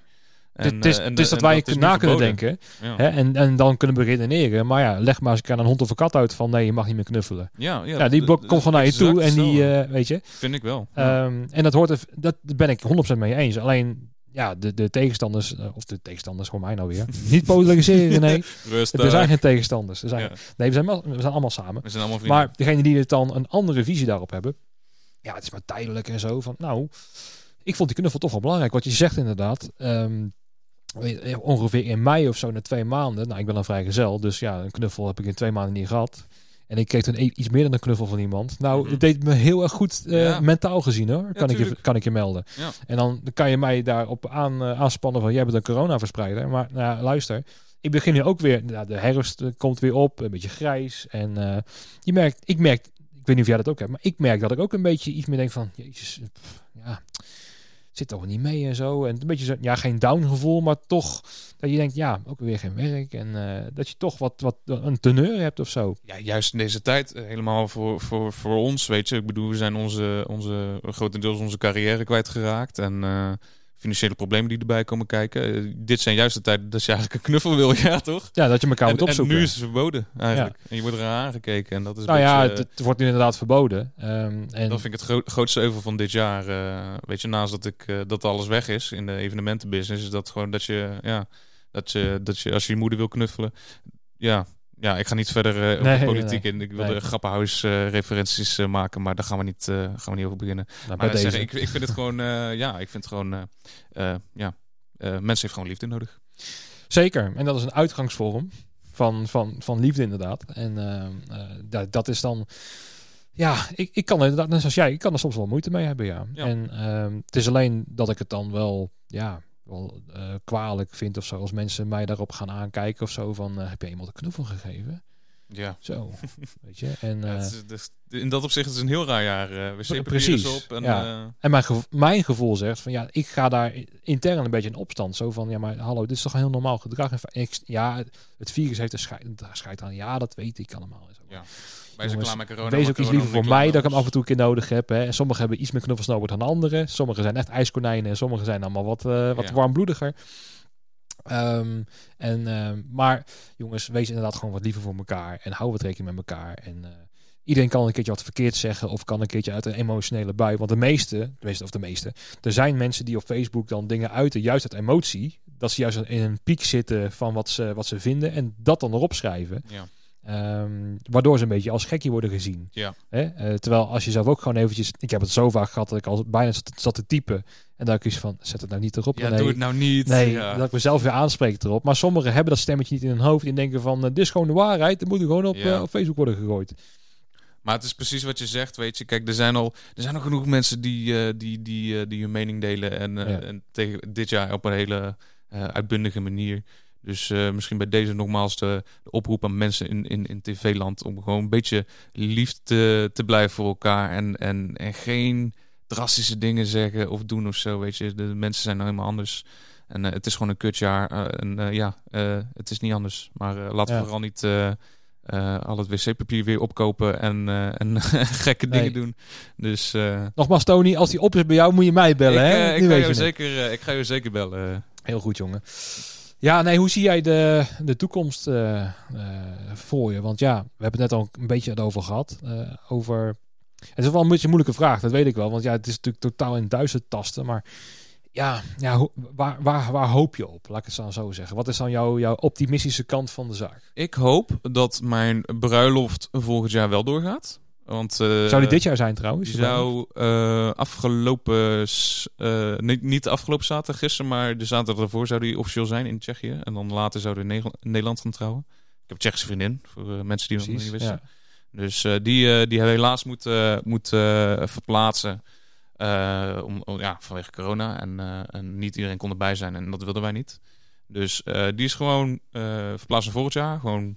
En, Het is, en- is dat en wij na kunnen verboden. denken Ja. hè, en, en dan kunnen beredeneren. Maar ja, leg maar eens een aan een hond of een kat uit van nee, je mag niet meer knuffelen. Ja, ja, Ja, die d- blok d- komt gewoon naar je toe en die, eh, weet je. Vind ik wel. Ehm, en dat hoort er, dat ben ik 100% mee eens. Alleen, ja, de, de tegenstanders, eh, of de tegenstanders, hoor mij nou weer. [LAUGHS] Niet polariseren, nee. Rustig. Er zijn geen tegenstanders. Er zijn, Ja, Nee, we zijn, we zijn allemaal samen. we zijn allemaal vrienden. Maar degene die het dan een andere visie daarop hebben. Ja, het is maar tijdelijk en zo. Van, nou, ik vond die knuffel toch wel belangrijk. Wat je zegt inderdaad. ehm, ongeveer in mei of zo, na twee maanden. Nou, ik ben dan vrijgezel. Dus ja, een knuffel heb ik in twee maanden niet gehad. En ik kreeg toen e- iets meer dan een knuffel van iemand. Nou, Mhm. het deed me heel erg goed eh, Ja. mentaal gezien hoor. Kan, ik je, kan ik je melden. Ja. En dan kan je mij daarop aan, eh, aanspannen van jij bent een coronaverspreider. Maar nou, ja, luister. Ik begin nu ook weer, nou, de herfst eh, komt weer op, een beetje grijs. En eh, je merkt, ik merk, ik weet niet of jij dat ook hebt, maar ik merk dat ik ook een beetje iets meer denk van, jezus, pff, zit toch niet mee en zo. En een beetje zo, ja, geen down gevoel, maar toch dat je denkt, ja, ook weer geen werk. En eh, dat je toch wat, wat een teneur hebt of zo. Ja, juist in deze tijd, eh, helemaal voor, voor, voor ons, weet je. Ik bedoel, we zijn onze, onze, grotendeels onze carrière kwijtgeraakt. En eh, financiële problemen die erbij komen kijken. Eh, dit zijn juist de tijden dat je eigenlijk een knuffel wil, ja toch? Ja, dat je elkaar En, moet en opzoeken. nu is het verboden, eigenlijk. En je wordt eraan aangekeken. En dat is nou ja, beetje, het, het wordt nu inderdaad verboden. Ehm, en Dat vind ik het gro- grootste euvel van dit jaar. eh, weet je, naast dat, ik, eh, dat alles weg is in de evenementenbusiness, is dat gewoon dat je, ja, dat je, dat je als je je moeder wil knuffelen, ja, ja, ik ga niet verder op Nee, politiek nee. in. Ik wil Nee. de grappenhuis eh, referenties eh, maken, maar daar gaan we niet, gaan we niet over beginnen. nou, Maar zeggen, ik, ik vind het gewoon, ja, ik vind het gewoon, ja, mensen heeft gewoon liefde nodig. Zeker. En dat is een uitgangsvorm van, van, van liefde inderdaad. En dat, dat is dan... Ja, ik, ik kan er inderdaad, net zoals jij, ik kan er soms wel moeite mee hebben, ja. Ja. En ehm, het is alleen dat ik het dan wel, ja, wel eh, kwalijk vind of zo. Als mensen mij daarop gaan aankijken of zo van, eh, heb je iemand een knuffel gegeven? Ja. Zo, [LAUGHS] weet je. En, Ja, eh, is, dus in dat opzicht is het een heel raar jaar. wc-papier Precies, op. En, ja. En mijn, gevo- mijn gevoel zegt van ja, ik ga daar intern een beetje in opstand. Zo van ja, maar hallo, dit is toch een heel normaal gedrag. En ik, ja, het- virus heeft een scheid, scheidt aan. Ja, dat weet ik allemaal. Zo. Ja, Jongens, corona. Wees ook iets liever voor mij dat ik hem af en toe een keer nodig heb. Hè. En sommigen hebben iets meer knuffels nodig dan anderen. Sommigen zijn echt ijskonijnen en sommigen zijn allemaal wat, eh, wat Ja. warmbloediger. Ehm, en, ehm, maar jongens, wees inderdaad gewoon wat liever voor elkaar. En hou wat rekening met elkaar. En eh, iedereen kan een keertje wat verkeerd zeggen. Of kan een keertje uit een emotionele bui. Want de meeste, de meeste of de meeste. Er zijn mensen die op Facebook dan dingen uiten. Juist uit emotie. Dat ze juist in een piek zitten van wat ze, wat ze vinden. En dat dan erop schrijven. Ja. Ehm, waardoor ze een beetje als gekkie worden gezien. Ja. Hè? Eh, terwijl als je zelf ook gewoon eventjes... Ik heb het zo vaak gehad dat ik al bijna zat, zat te typen. En dan kies van, zet het nou niet erop. Ja, nee, doe het nou niet. Nee, Ja. dat ik mezelf weer aanspreek erop. Maar sommigen hebben dat stemmetje niet in hun hoofd. En denken van, eh, dit is gewoon de waarheid. Dat moet gewoon op, Ja. eh, op Facebook worden gegooid. Maar het is precies wat je zegt, weet je. Kijk, er zijn al, er zijn al genoeg mensen die, eh, die, die, die hun mening delen. En, Ja. en tegen dit jaar op een hele uitbundige manier. Dus eh, misschien bij deze nogmaals de, de oproep aan mensen in, in, in tv-land... om gewoon een beetje lief te, te blijven voor elkaar. En, en, en geen drastische dingen zeggen of doen of zo, weet je. De mensen zijn nou helemaal anders. En eh, het is gewoon een kutjaar. eh, en ja, het is niet anders. Maar laten we Ja. vooral niet... al het wc-papier weer opkopen en, en [LAUGHS] gekke Nee. dingen doen. Dus Nogmaals, Tony, als die op is bij jou, moet je mij bellen. ik, hè? ik, ga jou je zeker, ik ga jou zeker bellen. Heel goed, jongen. Ja, nee, hoe zie jij de, de toekomst eh, eh, voor je? Want ja, we hebben het net al een beetje over gehad. eh, over... Het is wel een beetje een moeilijke vraag, dat weet ik wel. Want ja, het is natuurlijk totaal in duister tasten. Maar ja, ja waar, waar, waar hoop je op? Laat ik het dan zo zeggen. Wat is dan jouw, jouw optimistische kant van de zaak? Ik hoop dat mijn bruiloft volgend jaar wel doorgaat. Want, eh, Zou die dit jaar zijn trouwens? Die zou eh, afgelopen, eh, niet, niet afgelopen zaterdag, gisteren, maar de zaterdag ervoor zou die officieel zijn in Tsjechië. En dan later zou die in Nederland- gaan trouwen. Ik heb een Tsjechische vriendin, voor mensen die dat niet wisten. ja. Dus eh, die, die hebben we helaas moeten, moeten eh, verplaatsen. om, om- ja, vanwege corona. En, en niet iedereen kon erbij zijn en dat wilden wij niet. Dus die is gewoon verplaatst naar volgend jaar. Gewoon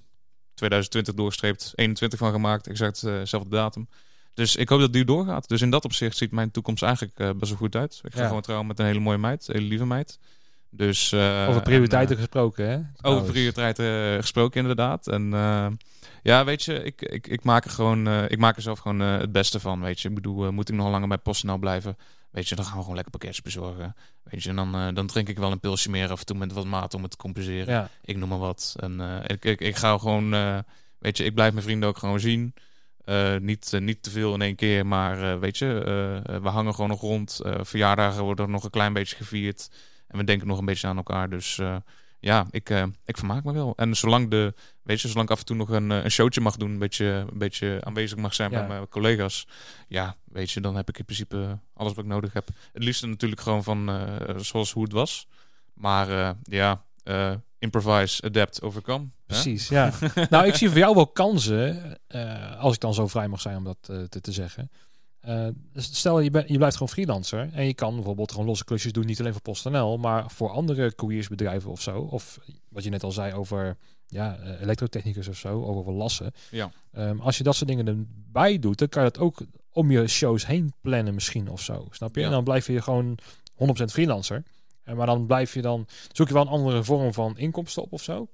2020 doorgestreept, 21 van gemaakt, exact eh, dezelfde datum. Dus ik hoop dat die doorgaat. Dus in dat opzicht ziet mijn toekomst eigenlijk eh, best wel goed uit. Ik ga Ja. gewoon trouwen met een hele mooie meid, een hele lieve meid. Dus, eh, Over prioriteiten en, eh, gesproken, hè? over prioriteiten eh, gesproken, inderdaad. En eh, ja, weet je, ik, ik, ik maak er gewoon, eh, ik maak er zelf gewoon eh, het beste van. Weet je, ik bedoel, eh, moet ik nog langer bij PostNL blijven? Weet je, dan gaan we gewoon lekker pakketjes bezorgen. Weet je, en dan, eh, dan drink ik wel een pilsje meer af en toe met wat maat om het te compenseren. Ja, Ik noem maar wat. En eh, ik, ik, ik ga gewoon, eh, weet je, ik blijf mijn vrienden ook gewoon zien. Niet, niet te veel in één keer, maar weet je, we hangen gewoon nog rond. Verjaardagen worden nog een klein beetje gevierd. En we denken nog een beetje aan elkaar. Dus ja, ik, eh, ik vermaak me wel. En zolang, de, weet je, zolang ik af en toe nog een, eh, een showtje mag doen, een beetje, een beetje aanwezig mag zijn Ja. bij mijn collega's. Ja, weet je, dan heb ik in principe alles wat ik nodig heb. Het liefste natuurlijk gewoon van eh, zoals hoe het was. Maar ja, improvise, adapt, overcome. hè? precies. Ja. [LAUGHS] nou, ik zie voor jou wel kansen, als ik dan zo vrij mag zijn om dat te, te zeggen. Eh, stel, je, bent je blijft gewoon freelancer en je kan bijvoorbeeld gewoon losse klusjes doen, niet alleen voor PostNL, maar voor andere couriersbedrijven of zo. Of wat je net al zei over ja, eh, elektrotechnicus of zo, over lassen. Ja. Ehm, als je dat soort dingen erbij doet, dan kan je dat ook om je shows heen plannen misschien of zo. Snap je? Ja. En dan blijf je gewoon 100% freelancer. En maar dan blijf je dan, zoek je wel een andere vorm van inkomsten op of zo.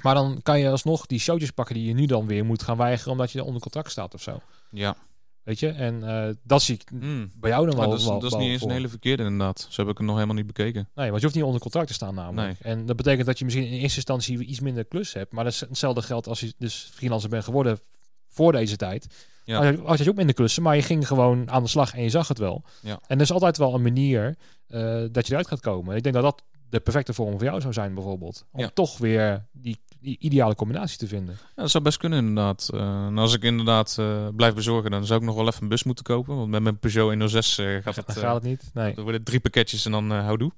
Maar dan kan je alsnog die showtjes pakken die je nu dan weer moet gaan weigeren omdat je onder contract staat of zo. Ja. Weet je? En eh, dat zie ik Hmm. bij jou dan wel. dat is, wel- dat is niet eens voor. een hele verkeerde inderdaad. Zo heb ik hem nog helemaal niet bekeken. Nee, want je hoeft niet onder contract te staan namelijk. En dat betekent dat je misschien in eerste instantie iets minder klus hebt. Maar dat is hetzelfde geldt als je dus freelancer bent geworden voor deze tijd. Ja. Als, je, als je ook minder klussen, maar je ging gewoon aan de slag en je zag het wel. Ja. En er is altijd wel een manier eh, dat je eruit gaat komen. Ik denk dat dat de perfecte vorm voor jou zou zijn bijvoorbeeld. Om Ja. toch weer die, die ideale combinatie te vinden. Ja, dat zou best kunnen inderdaad. Eh, en als ik inderdaad eh, blijf bezorgen, dan zou ik nog wel even een bus moeten kopen. Want met mijn Peugeot 106 eh, gaat het... Dan gaat het niet. Nee. Er worden drie pakketjes en dan houdoe.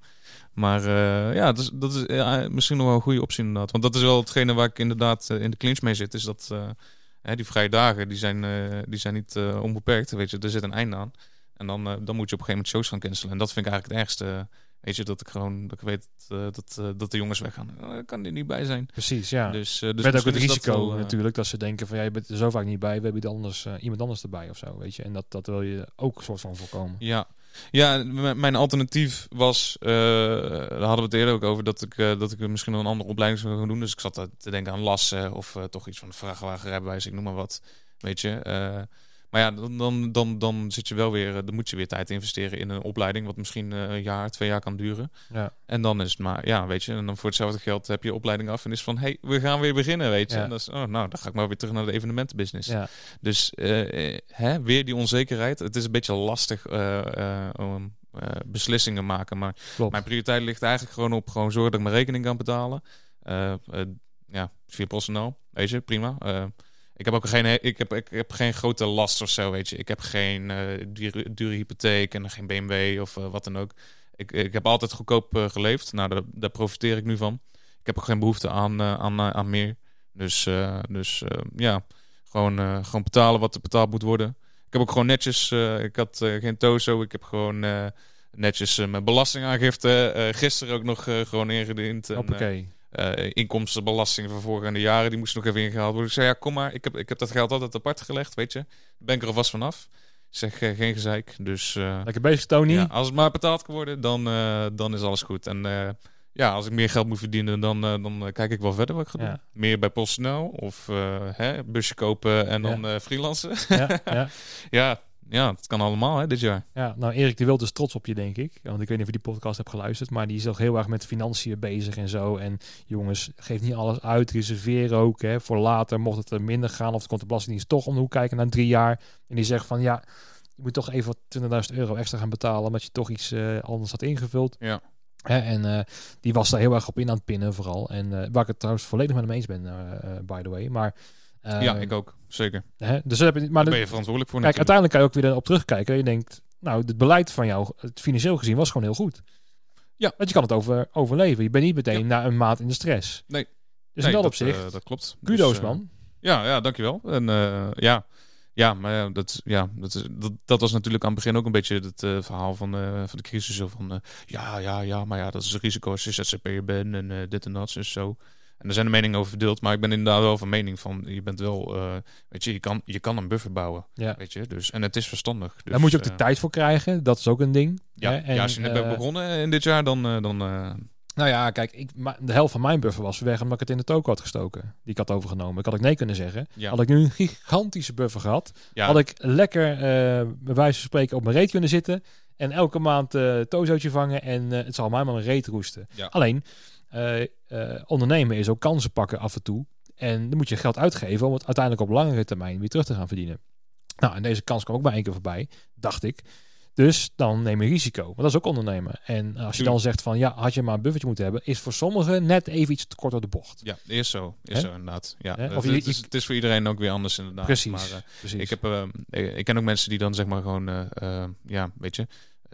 Maar ja, dat is, dat is ja, misschien nog wel een goede optie inderdaad. Want dat is wel hetgene waar ik inderdaad in de clinch mee zit. Is dat hè, die vrije dagen, die zijn, die zijn niet onbeperkt. Weet je, er zit een einde aan. En dan, eh, dan moet je op een gegeven moment shows gaan cancelen. En dat vind ik eigenlijk het ergste. Weet je, dat ik gewoon dat ik weet eh, dat, eh, dat de jongens weggaan. Eh, kan er niet bij zijn. Precies, ja. Dus, eh, dus Met ook het dat risico wel, eh, natuurlijk dat ze denken van ja, je bent er zo vaak niet bij, we hebben anders, eh, iemand anders erbij of zo, weet je. En dat, dat wil je ook een soort van voorkomen. Ja, ja mijn alternatief was, eh, daar hadden we het eerder ook over, dat ik, eh, dat ik misschien nog een andere opleiding zou gaan doen. Dus ik zat te denken aan lassen of eh, toch iets van de vrachtwagenrijbewijs, ik noem maar wat. Weet je. Maar ja, dan, dan, dan, dan zit je wel weer, eh, dan moet je weer tijd investeren in een opleiding, wat misschien eh, een jaar, twee jaar kan duren. Ja. En dan is het maar, ja, weet je, en dan voor hetzelfde geld heb je opleiding af en is van, hey, we gaan weer beginnen, weet je. Ja. En dat is, oh, nou, dan ga ik maar weer terug naar de evenementenbusiness. Ja. Dus eh, hè, weer die onzekerheid. Het is een beetje lastig om eh, beslissingen maken. Maar Klopt. mijn prioriteit ligt eigenlijk gewoon op gewoon zorgen dat ik mijn rekening kan betalen. Ja, via PostNL, weet je, prima. Ik heb ook geen, ik heb, ik heb geen grote last of zo, weet je. Ik heb geen eh, dure, dure hypotheek en geen BMW of eh, wat dan ook. Ik, ik heb altijd goedkoop eh, geleefd. Nou, daar, daar profiteer ik nu van. Ik heb ook geen behoefte aan, aan, aan meer. Dus, dus ja, gewoon, gewoon betalen wat er betaald moet worden. Ik heb ook gewoon netjes, ik had geen tozo. Ik heb gewoon netjes mijn belastingaangifte gisteren ook nog gewoon ingediend. En, eh, inkomstenbelasting van vorige jaren, die moest nog even ingehaald worden. Ik zei, ja, kom maar, ik heb, ik heb dat geld altijd apart gelegd, weet je. Ben ik er alvast vanaf. Zeg, eh, geen gezeik. Dus eh, Lekker bezig, Tony. ja, als het maar betaald kan worden, dan, dan is alles goed. En ja, als ik meer geld moet verdienen, dan, dan kijk ik wel verder wat ik ga doen. Ja. Meer bij PostNL of hè, busje kopen en dan eh freelancen. Ja, [LAUGHS] ja. het kan allemaal hè, dit jaar. Ja, nou Erik de Wild is trots op je, denk ik. Want ik weet niet of je die podcast hebt geluisterd, maar die is ook heel erg met financiën bezig en zo. En jongens, geef niet alles uit, reserveer ook hè, voor later. Mocht het er minder gaan of het komt de Belastingdienst toch om de hoek kijken na drie jaar. En die zegt van ja, je moet toch even 20.000 euro extra gaan betalen omdat je toch iets eh, anders had ingevuld. Ja. Hè, en eh, die was daar heel erg op in aan het pinnen vooral. En eh, waar ik het trouwens volledig met hem eens ben, by the way. Maar, ja, ik ook. Zeker. Hè, dus heb je, maar Daar ben je verantwoordelijk voor Kijk, natuurlijk. uiteindelijk kan je ook weer erop terugkijken. En je denkt, nou, het beleid van jou, het financieel gezien, was gewoon heel goed. Ja. Want je kan het over, overleven. Je bent niet meteen na een maand in de stress. Nee. Dus Nee, in dat, dat, opzicht, eh, dat klopt. kudo's Dus, eh, man. Ja, ja, dankjewel. En eh, ja, ja, maar ja, dat, ja, dat, dat, dat was natuurlijk aan het begin ook een beetje het verhaal van, van de crisis. Van, ja, ja, ja, maar ja, dat is een risico als je ZZP'er bent en dit en dat, dus zo. En er zijn de meningen over verdeeld, maar ik ben inderdaad wel van mening van, je bent wel, eh, weet je, je kan, je kan een buffer bouwen, Ja. weet je. Dus, en het is verstandig. Dus, Daar moet je ook de eh, tijd voor krijgen. Dat is ook een ding. Ja, hè. En, ja, als je net bent eh, begonnen in dit jaar, dan, eh, dan eh, Nou ja, kijk, ik, de helft van mijn buffer was weg omdat ik het in de toko had gestoken. Die ik had overgenomen. Ik had ik nee kunnen zeggen. ja, Had ik nu een gigantische buffer gehad, ja, had ik lekker, eh bij wijze van spreken, op mijn reet kunnen zitten. En elke maand eh tozootje vangen. En eh, het zal mij maar een reet roesten. Ja. Alleen, eh, eh, ondernemen is ook kansen pakken af en toe. En dan moet je geld uitgeven om het uiteindelijk op langere termijn weer terug te gaan verdienen. Nou, en deze kans kwam ook maar één keer voorbij, dacht ik. Dus dan neem je risico. Want dat is ook ondernemen. En als je dan zegt van ja, had je maar een buffertje moeten hebben, is voor sommigen net even iets te kort door de bocht. ja, is zo, is zo inderdaad. Ja, Of je- het is, het is voor iedereen ook weer anders inderdaad. Precies. Maar, eh, Precies. Ik, heb, eh, ik ken ook mensen die dan zeg maar gewoon, eh, eh, ja, weet je, eh,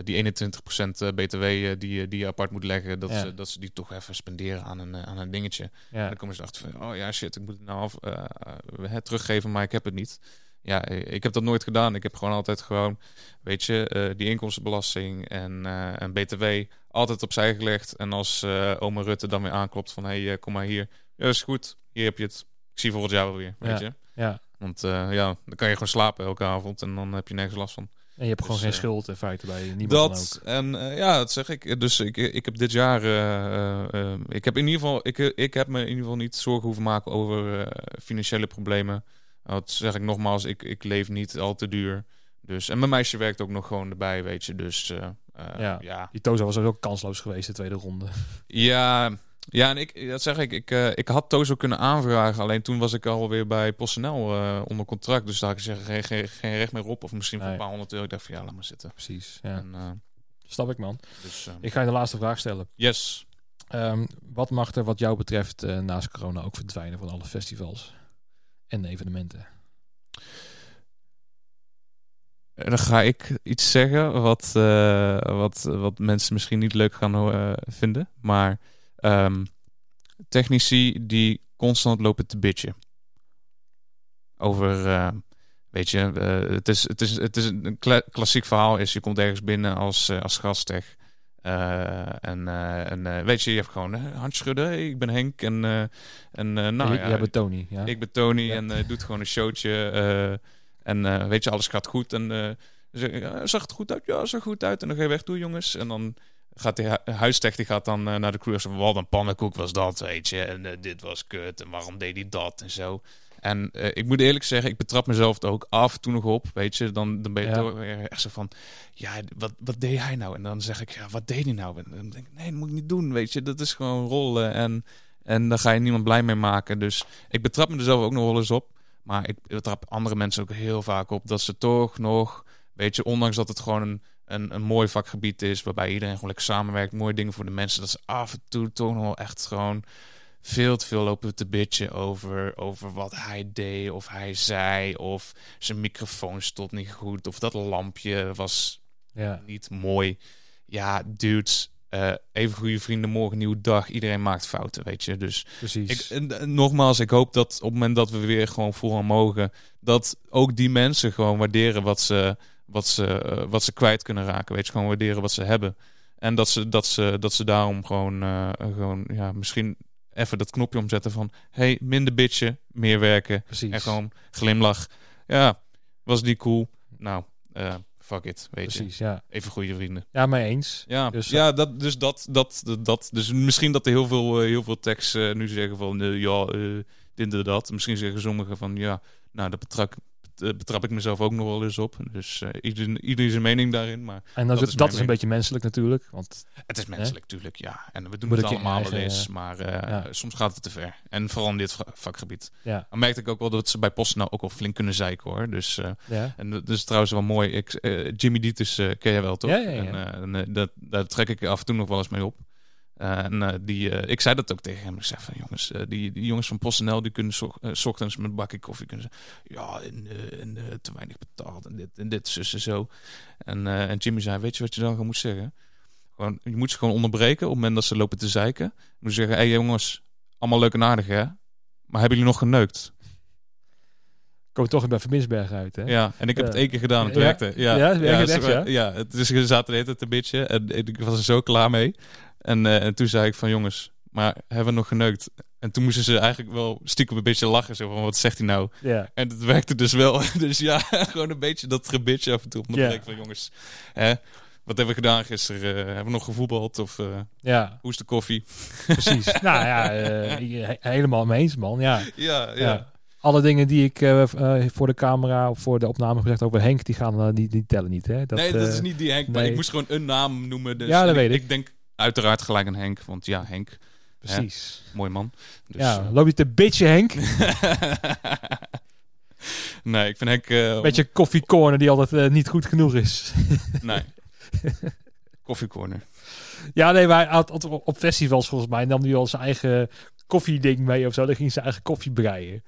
die 21% eh, BTW eh, die, je- die je apart moet leggen, dat, Ja. ze, dat ze die toch even spenderen aan een, eh, aan een dingetje. En ja. dan komen ze achter van, oh ja, shit, ik moet het nou af, eh, eh, het teruggeven, maar ik heb het niet. Ja, eh, ik heb dat nooit gedaan. Ik heb gewoon altijd gewoon, weet je, eh, die inkomstenbelasting en, eh, en BTW altijd opzij gelegd. En als eh oma Rutte dan weer aanklopt van, hé, hey, eh, kom maar hier. Ja, is goed. Hier heb je het. Ik zie volgend jaar wel weer, weet Ja. je. ja. Want eh, ja, dan kan je gewoon slapen elke avond en dan heb je nergens last van. En je hebt gewoon Dus, geen eh, schuld in feite bij niemand dan Dat ook. en eh, ja, dat zeg ik. Dus ik, ik heb dit jaar, eh, ik heb in ieder geval, ik, ik heb me in ieder geval niet zorgen hoeven maken over financiële problemen. Dat zeg ik nogmaals, ik, ik leef niet al te duur. Dus en mijn meisje werkt ook nog gewoon erbij, weet je. Dus Ja. ja. Die Tozo was ook kansloos geweest de tweede ronde. ja, en ik, dat zeg ik, ik, eh, ik had Tozo kunnen aanvragen. Alleen toen was ik alweer bij PostNL eh onder contract. Dus daar had ik zeggen, geen, geen, geen recht meer op. Of misschien voor Nee. een paar honderd euro. Ik dacht van ja, laat maar zitten. Precies. Ja. En, eh, Snap ik man. dus eh, Ik ga je de laatste vraag stellen. yes. Ehm, wat mag er wat jou betreft naast corona ook verdwijnen van alle festivals en evenementen? En Dan ga ik iets zeggen wat, wat, wat mensen misschien niet leuk gaan vinden. Maar ehm, technici die constant lopen te bitchen. Over, eh, weet je, eh, het, is, het, is, het is een kla- klassiek verhaal is, je komt ergens binnen als, eh, als gasttech. Eh, en en weet je, je hebt gewoon handschudden. Hey, ik ben Henk. En, en nou ja, jij bent Tony. Ja? ik ben Tony Ja. en doet gewoon een showtje. en weet je, alles gaat goed. En zeg ik, "Ja, zag het goed uit? Ja, zag goed uit. En dan ga je weg toe, jongens. En dan gaat de hu- gaat dan eh, naar de crew. en zegt, Wat een pannenkoek was dat, weet je. En eh, dit was kut. En waarom deed hij dat? En zo. En eh, ik moet eerlijk zeggen, ik betrap mezelf er ook af en toe nog op. Weet je, dan, dan ben je Ja. toch weer echt zo van... Ja, wat, wat deed hij nou? En dan zeg ik, ja, wat deed hij nou? En dan denk ik, nee, dat moet ik niet doen, weet je. Dat is gewoon rollen. En, en daar ga je niemand blij mee maken. Dus ik betrap me er zelf ook nog wel eens op. Maar ik betrap andere mensen ook heel vaak op dat ze toch nog, weet je, ondanks dat het gewoon een, een, een mooi vakgebied is, waarbij iedereen gewoon lekker samenwerkt, mooie dingen voor de mensen, dat ze af en toe toch nog wel echt gewoon veel te veel lopen te bitchen over, over wat hij deed of hij zei. Of zijn microfoon stond niet goed. Of dat lampje was Ja. niet mooi. Ja, dudes. eh, even goede vrienden, morgen nieuwe dag. Iedereen maakt fouten, weet je. Dus Precies. ik, en, nogmaals, ik hoop dat op het moment dat we weer gewoon vooraan mogen, dat ook die mensen gewoon waarderen wat ze, wat ze, eh, wat ze kwijt kunnen raken. Weet je, gewoon waarderen wat ze hebben. En dat ze, dat ze, dat ze daarom gewoon, eh, gewoon ja, misschien even dat knopje omzetten van hey, minder bitchen, meer werken. Precies. En gewoon glimlach. Ja, was die cool? Nou, eh, fuck it, weet je. Precies, ja. Even goede vrienden. Ja, mee eens. Ja, Dus, ja dat, dus dat, dat, dat. Dus misschien dat er heel veel, eh, heel veel tekst eh, nu zeggen van, eh, ja, eh, dit en dat. Misschien zeggen sommigen van, ja, nou, dat betrap, eh, betrap ik mezelf ook nog wel eens op. Dus eh ieder, ieder zijn mening daarin, maar En dat, Dat is, is dat is een beetje menselijk natuurlijk. Want het is menselijk, tuurlijk, ja. En we doen Moet het allemaal wel eens, eh, maar eh, ja. soms gaat het te ver. En vooral in dit va- vakgebied. ja, Dan merkte ik ook wel dat ze bij Posten nou ook wel flink kunnen zeiken, hoor. Dus... eh, ja. en dat is trouwens wel mooi. Ik, eh, Jimmy Dietus eh ken je wel, toch? Ja, ja, ja. En, eh, en, eh, dat, daar trek ik af en toe nog wel eens mee op. En eh, die, eh, ik zei dat ook tegen hem. Ik zei van jongens, eh, die, die jongens van PostNL die kunnen zo, eh, 's ochtends met een bakje koffie kunnen zeggen. Ja, en, en te weinig betaald en dit en dit, zus en zo. En, en Jimmy zei, weet je wat je dan gewoon moet zeggen? Gewoon, je moet ze gewoon onderbreken op het moment dat ze lopen te zeiken. Je moet zeggen, hé hey, jongens, allemaal leuk en aardig hè? Maar hebben jullie nog geneukt? Komt toch weer bij Verbinsberg uit, hè? Ja, en ik heb Ja. het één keer gedaan. Het Ja. werkte. Ja, Ja, het ze- echt, ja? ja, het is ze zaten de hele tijd een beetje en ik was er zo klaar mee. En, eh, en toen zei ik van jongens, maar hebben we nog geneukt? En toen moesten ze eigenlijk wel stiekem een beetje lachen. Zo van, wat zegt hij nou? En het werkte dus wel. [LAUGHS] dus ja, [LAUGHS] gewoon een beetje dat gebitje af en toe op mijn van jongens. Hè, wat hebben we gedaan gisteren? Eh, hebben we nog gevoetbald? Of eh, ja, hoe is de koffie? precies. [LAUGHS] nou ja, he- helemaal mee eens, man. Ja. Ja, ja. Alle dingen die ik voor de camera of voor de opname gezegd over Henk, die, gaan, die, die tellen niet, hè? Dat, nee, dat is niet die Henk. Maar ik moest gewoon een naam noemen. Dus Ja, dat weet ik. ik. Ik denk uiteraard gelijk aan Henk. Want ja, Henk, Precies. mooi man. Dus, ja, eh, loop je te bitchen, Henk? [LAUGHS] nee, ik vind Henk... eh, Beetje koffiecorner die altijd eh, niet goed genoeg is. [LAUGHS] Nee. Koffiecorner. ja, nee, maar had, op festivals volgens mij nam hij al zijn eigen koffieding mee of zo. Dan ging hij zijn eigen koffie breien.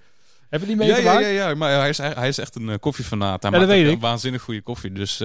Heb je die Ja, ja, ja, ja, maar hij is, hij is echt een koffiefanaat. Hij Ja, dat maakt weet ook ik. een waanzinnig goede koffie. Dus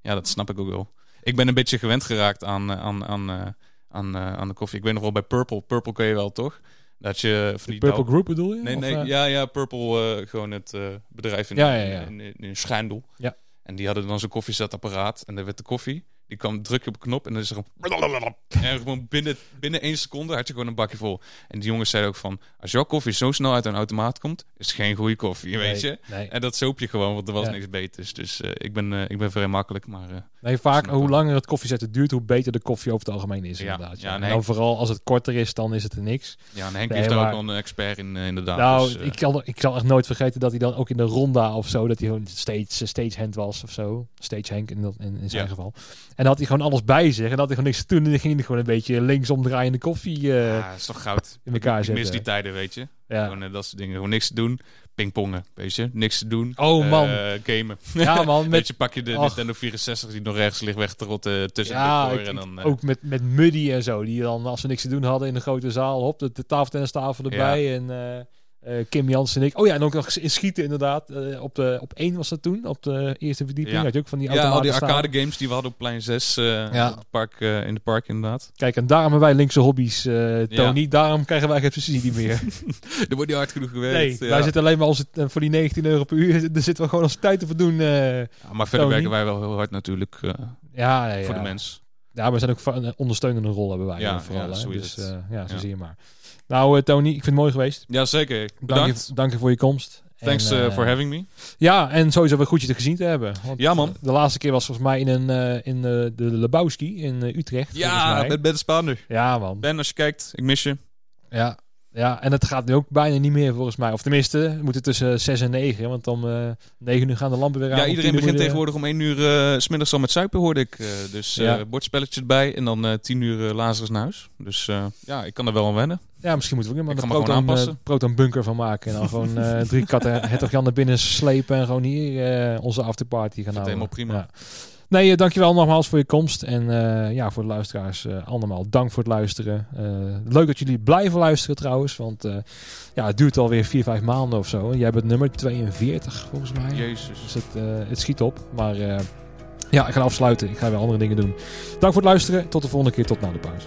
ja, dat snap ik ook wel. Ik ben een beetje gewend geraakt aan, eh, aan, aan, eh, aan, eh, aan de koffie. Ik weet nog wel bij Purple. Purple ken je wel, toch? Dat je van die Purple Group bedoel je? Nee, nee, ja, ja, Purple, gewoon het bedrijf in, Ja, ja, ja. in, in, in Schijndel. Ja. En die hadden dan zo'n koffiezetapparaat en daar werd de koffie. Die kwam druk op een knop en dan is er gewoon... En gewoon binnen, binnen één seconde had je gewoon een bakje vol. En die jongens zeiden ook van... Als jouw koffie zo snel uit een automaat komt, is het geen goede koffie, weet je? Nee. En dat soop je gewoon, want er was Ja. niks beters. Dus eh, ik, ben, eh, ik ben vrij makkelijk, maar... eh, Nee, vaak hoe langer het koffiezetten duurt, hoe beter de koffie over het algemeen is Ja, inderdaad. Ja. ja, En dan vooral als het korter is, dan is het er niks. ja, en Henk is daar maar- ook wel een expert in, inderdaad. nou, Dus, ik, zal, ik zal echt nooit vergeten dat hij dan ook in de ronda of zo, dat hij gewoon stage, stagehand was of zo. Stagehand in, dat- in, in zijn geval. En dan had hij gewoon alles bij zich en dan had hij gewoon niks te doen. En dan ging hij gewoon een beetje linksom draaiende koffie eh, ja, is toch goud. in elkaar Ik mis zetten. die tijden, weet je. ja. Gewoon eh, dat soort dingen. Gewoon niks te doen. Pingpongen, weet je. Niks te doen. Oh, man. Eh, gamen. ja, man. [LAUGHS] Weet Met, je, pak je de Ach. Nintendo 64 die nog ergens ligt weg te rotten tussen ja, de ik- decor. En dan, eh, ook met, met Muddy en zo. Die dan, als we niks te doen hadden in de grote zaal, hop, de, de tafeltennistafel erbij. En eh, eh, Kim Jansen en ik. Oh ja, en ook nog in schieten inderdaad. Eh, op, de, op één was dat toen, op de eerste verdieping. Ja. Had je ook van die ja, al die staan. arcade games die we hadden op plein 6 eh, Ja. op het park, eh, in de park inderdaad. Kijk, en daarom hebben wij linkse hobby's, eh, Tony. Ja. Daarom krijgen wij geen subsidie [LAUGHS] meer. Er wordt niet hard genoeg gewerkt. nee, ja. wij zitten alleen maar onze, eh, voor die 19 euro per uur. [LAUGHS] Daar zitten we gewoon onze tijd te verdoen. eh. Ja, maar verder Tony. werken wij wel heel hard natuurlijk eh, ja, nee, voor ja. de mens. Ja, we zijn ook een ondersteunende rol hebben wij Ja, eh, vooral. ja, hè. dus eh, ja, zo Ja. zie je maar. Nou, eh, Tony, ik vind het mooi geweest. Ja, zeker. Dank Bedankt. je, dank je voor je komst. Thanks eh, eh, for having me. Ja, en sowieso weer goed je te gezien te hebben. Want Ja, man. De laatste keer was volgens mij in, een, in eh, de Lebowski in Utrecht. Ja, met Ben de Spaander. ja, man. Ben, als je kijkt, ik mis je. Ja. ja, en het gaat nu ook bijna niet meer volgens mij. Of tenminste, we moeten tussen 6 en 9. Want om eh 9 uur gaan de lampen weer aan. Ja, iedereen 10 uur begint tegenwoordig om 1 uur s smiddags al met suipen, hoorde ik. dus Ja. bordspelletje erbij en dan eh 10 uur Lazarus naar huis. Dus ja, ik kan er wel aan wennen. Ja, misschien moeten we ook een proton, aanpassen. eh, proton bunker van maken. En dan [LAUGHS] gewoon eh, drie katten hertog Jan naar binnen slepen. En gewoon hier eh, onze afterparty gaan het houden. helemaal prima. Ja. Nee, dankjewel nogmaals voor je komst. En ja, voor de luisteraars allemaal dank voor het luisteren. leuk dat jullie blijven luisteren trouwens. Want ja, het duurt alweer 4, 5 maanden of zo. Jij bent nummer 42 volgens mij. Jezus. Dus het, het schiet op. Maar ja, ik ga afsluiten. Ik ga weer andere dingen doen. Dank voor het luisteren. Tot de volgende keer. Tot na de pauze.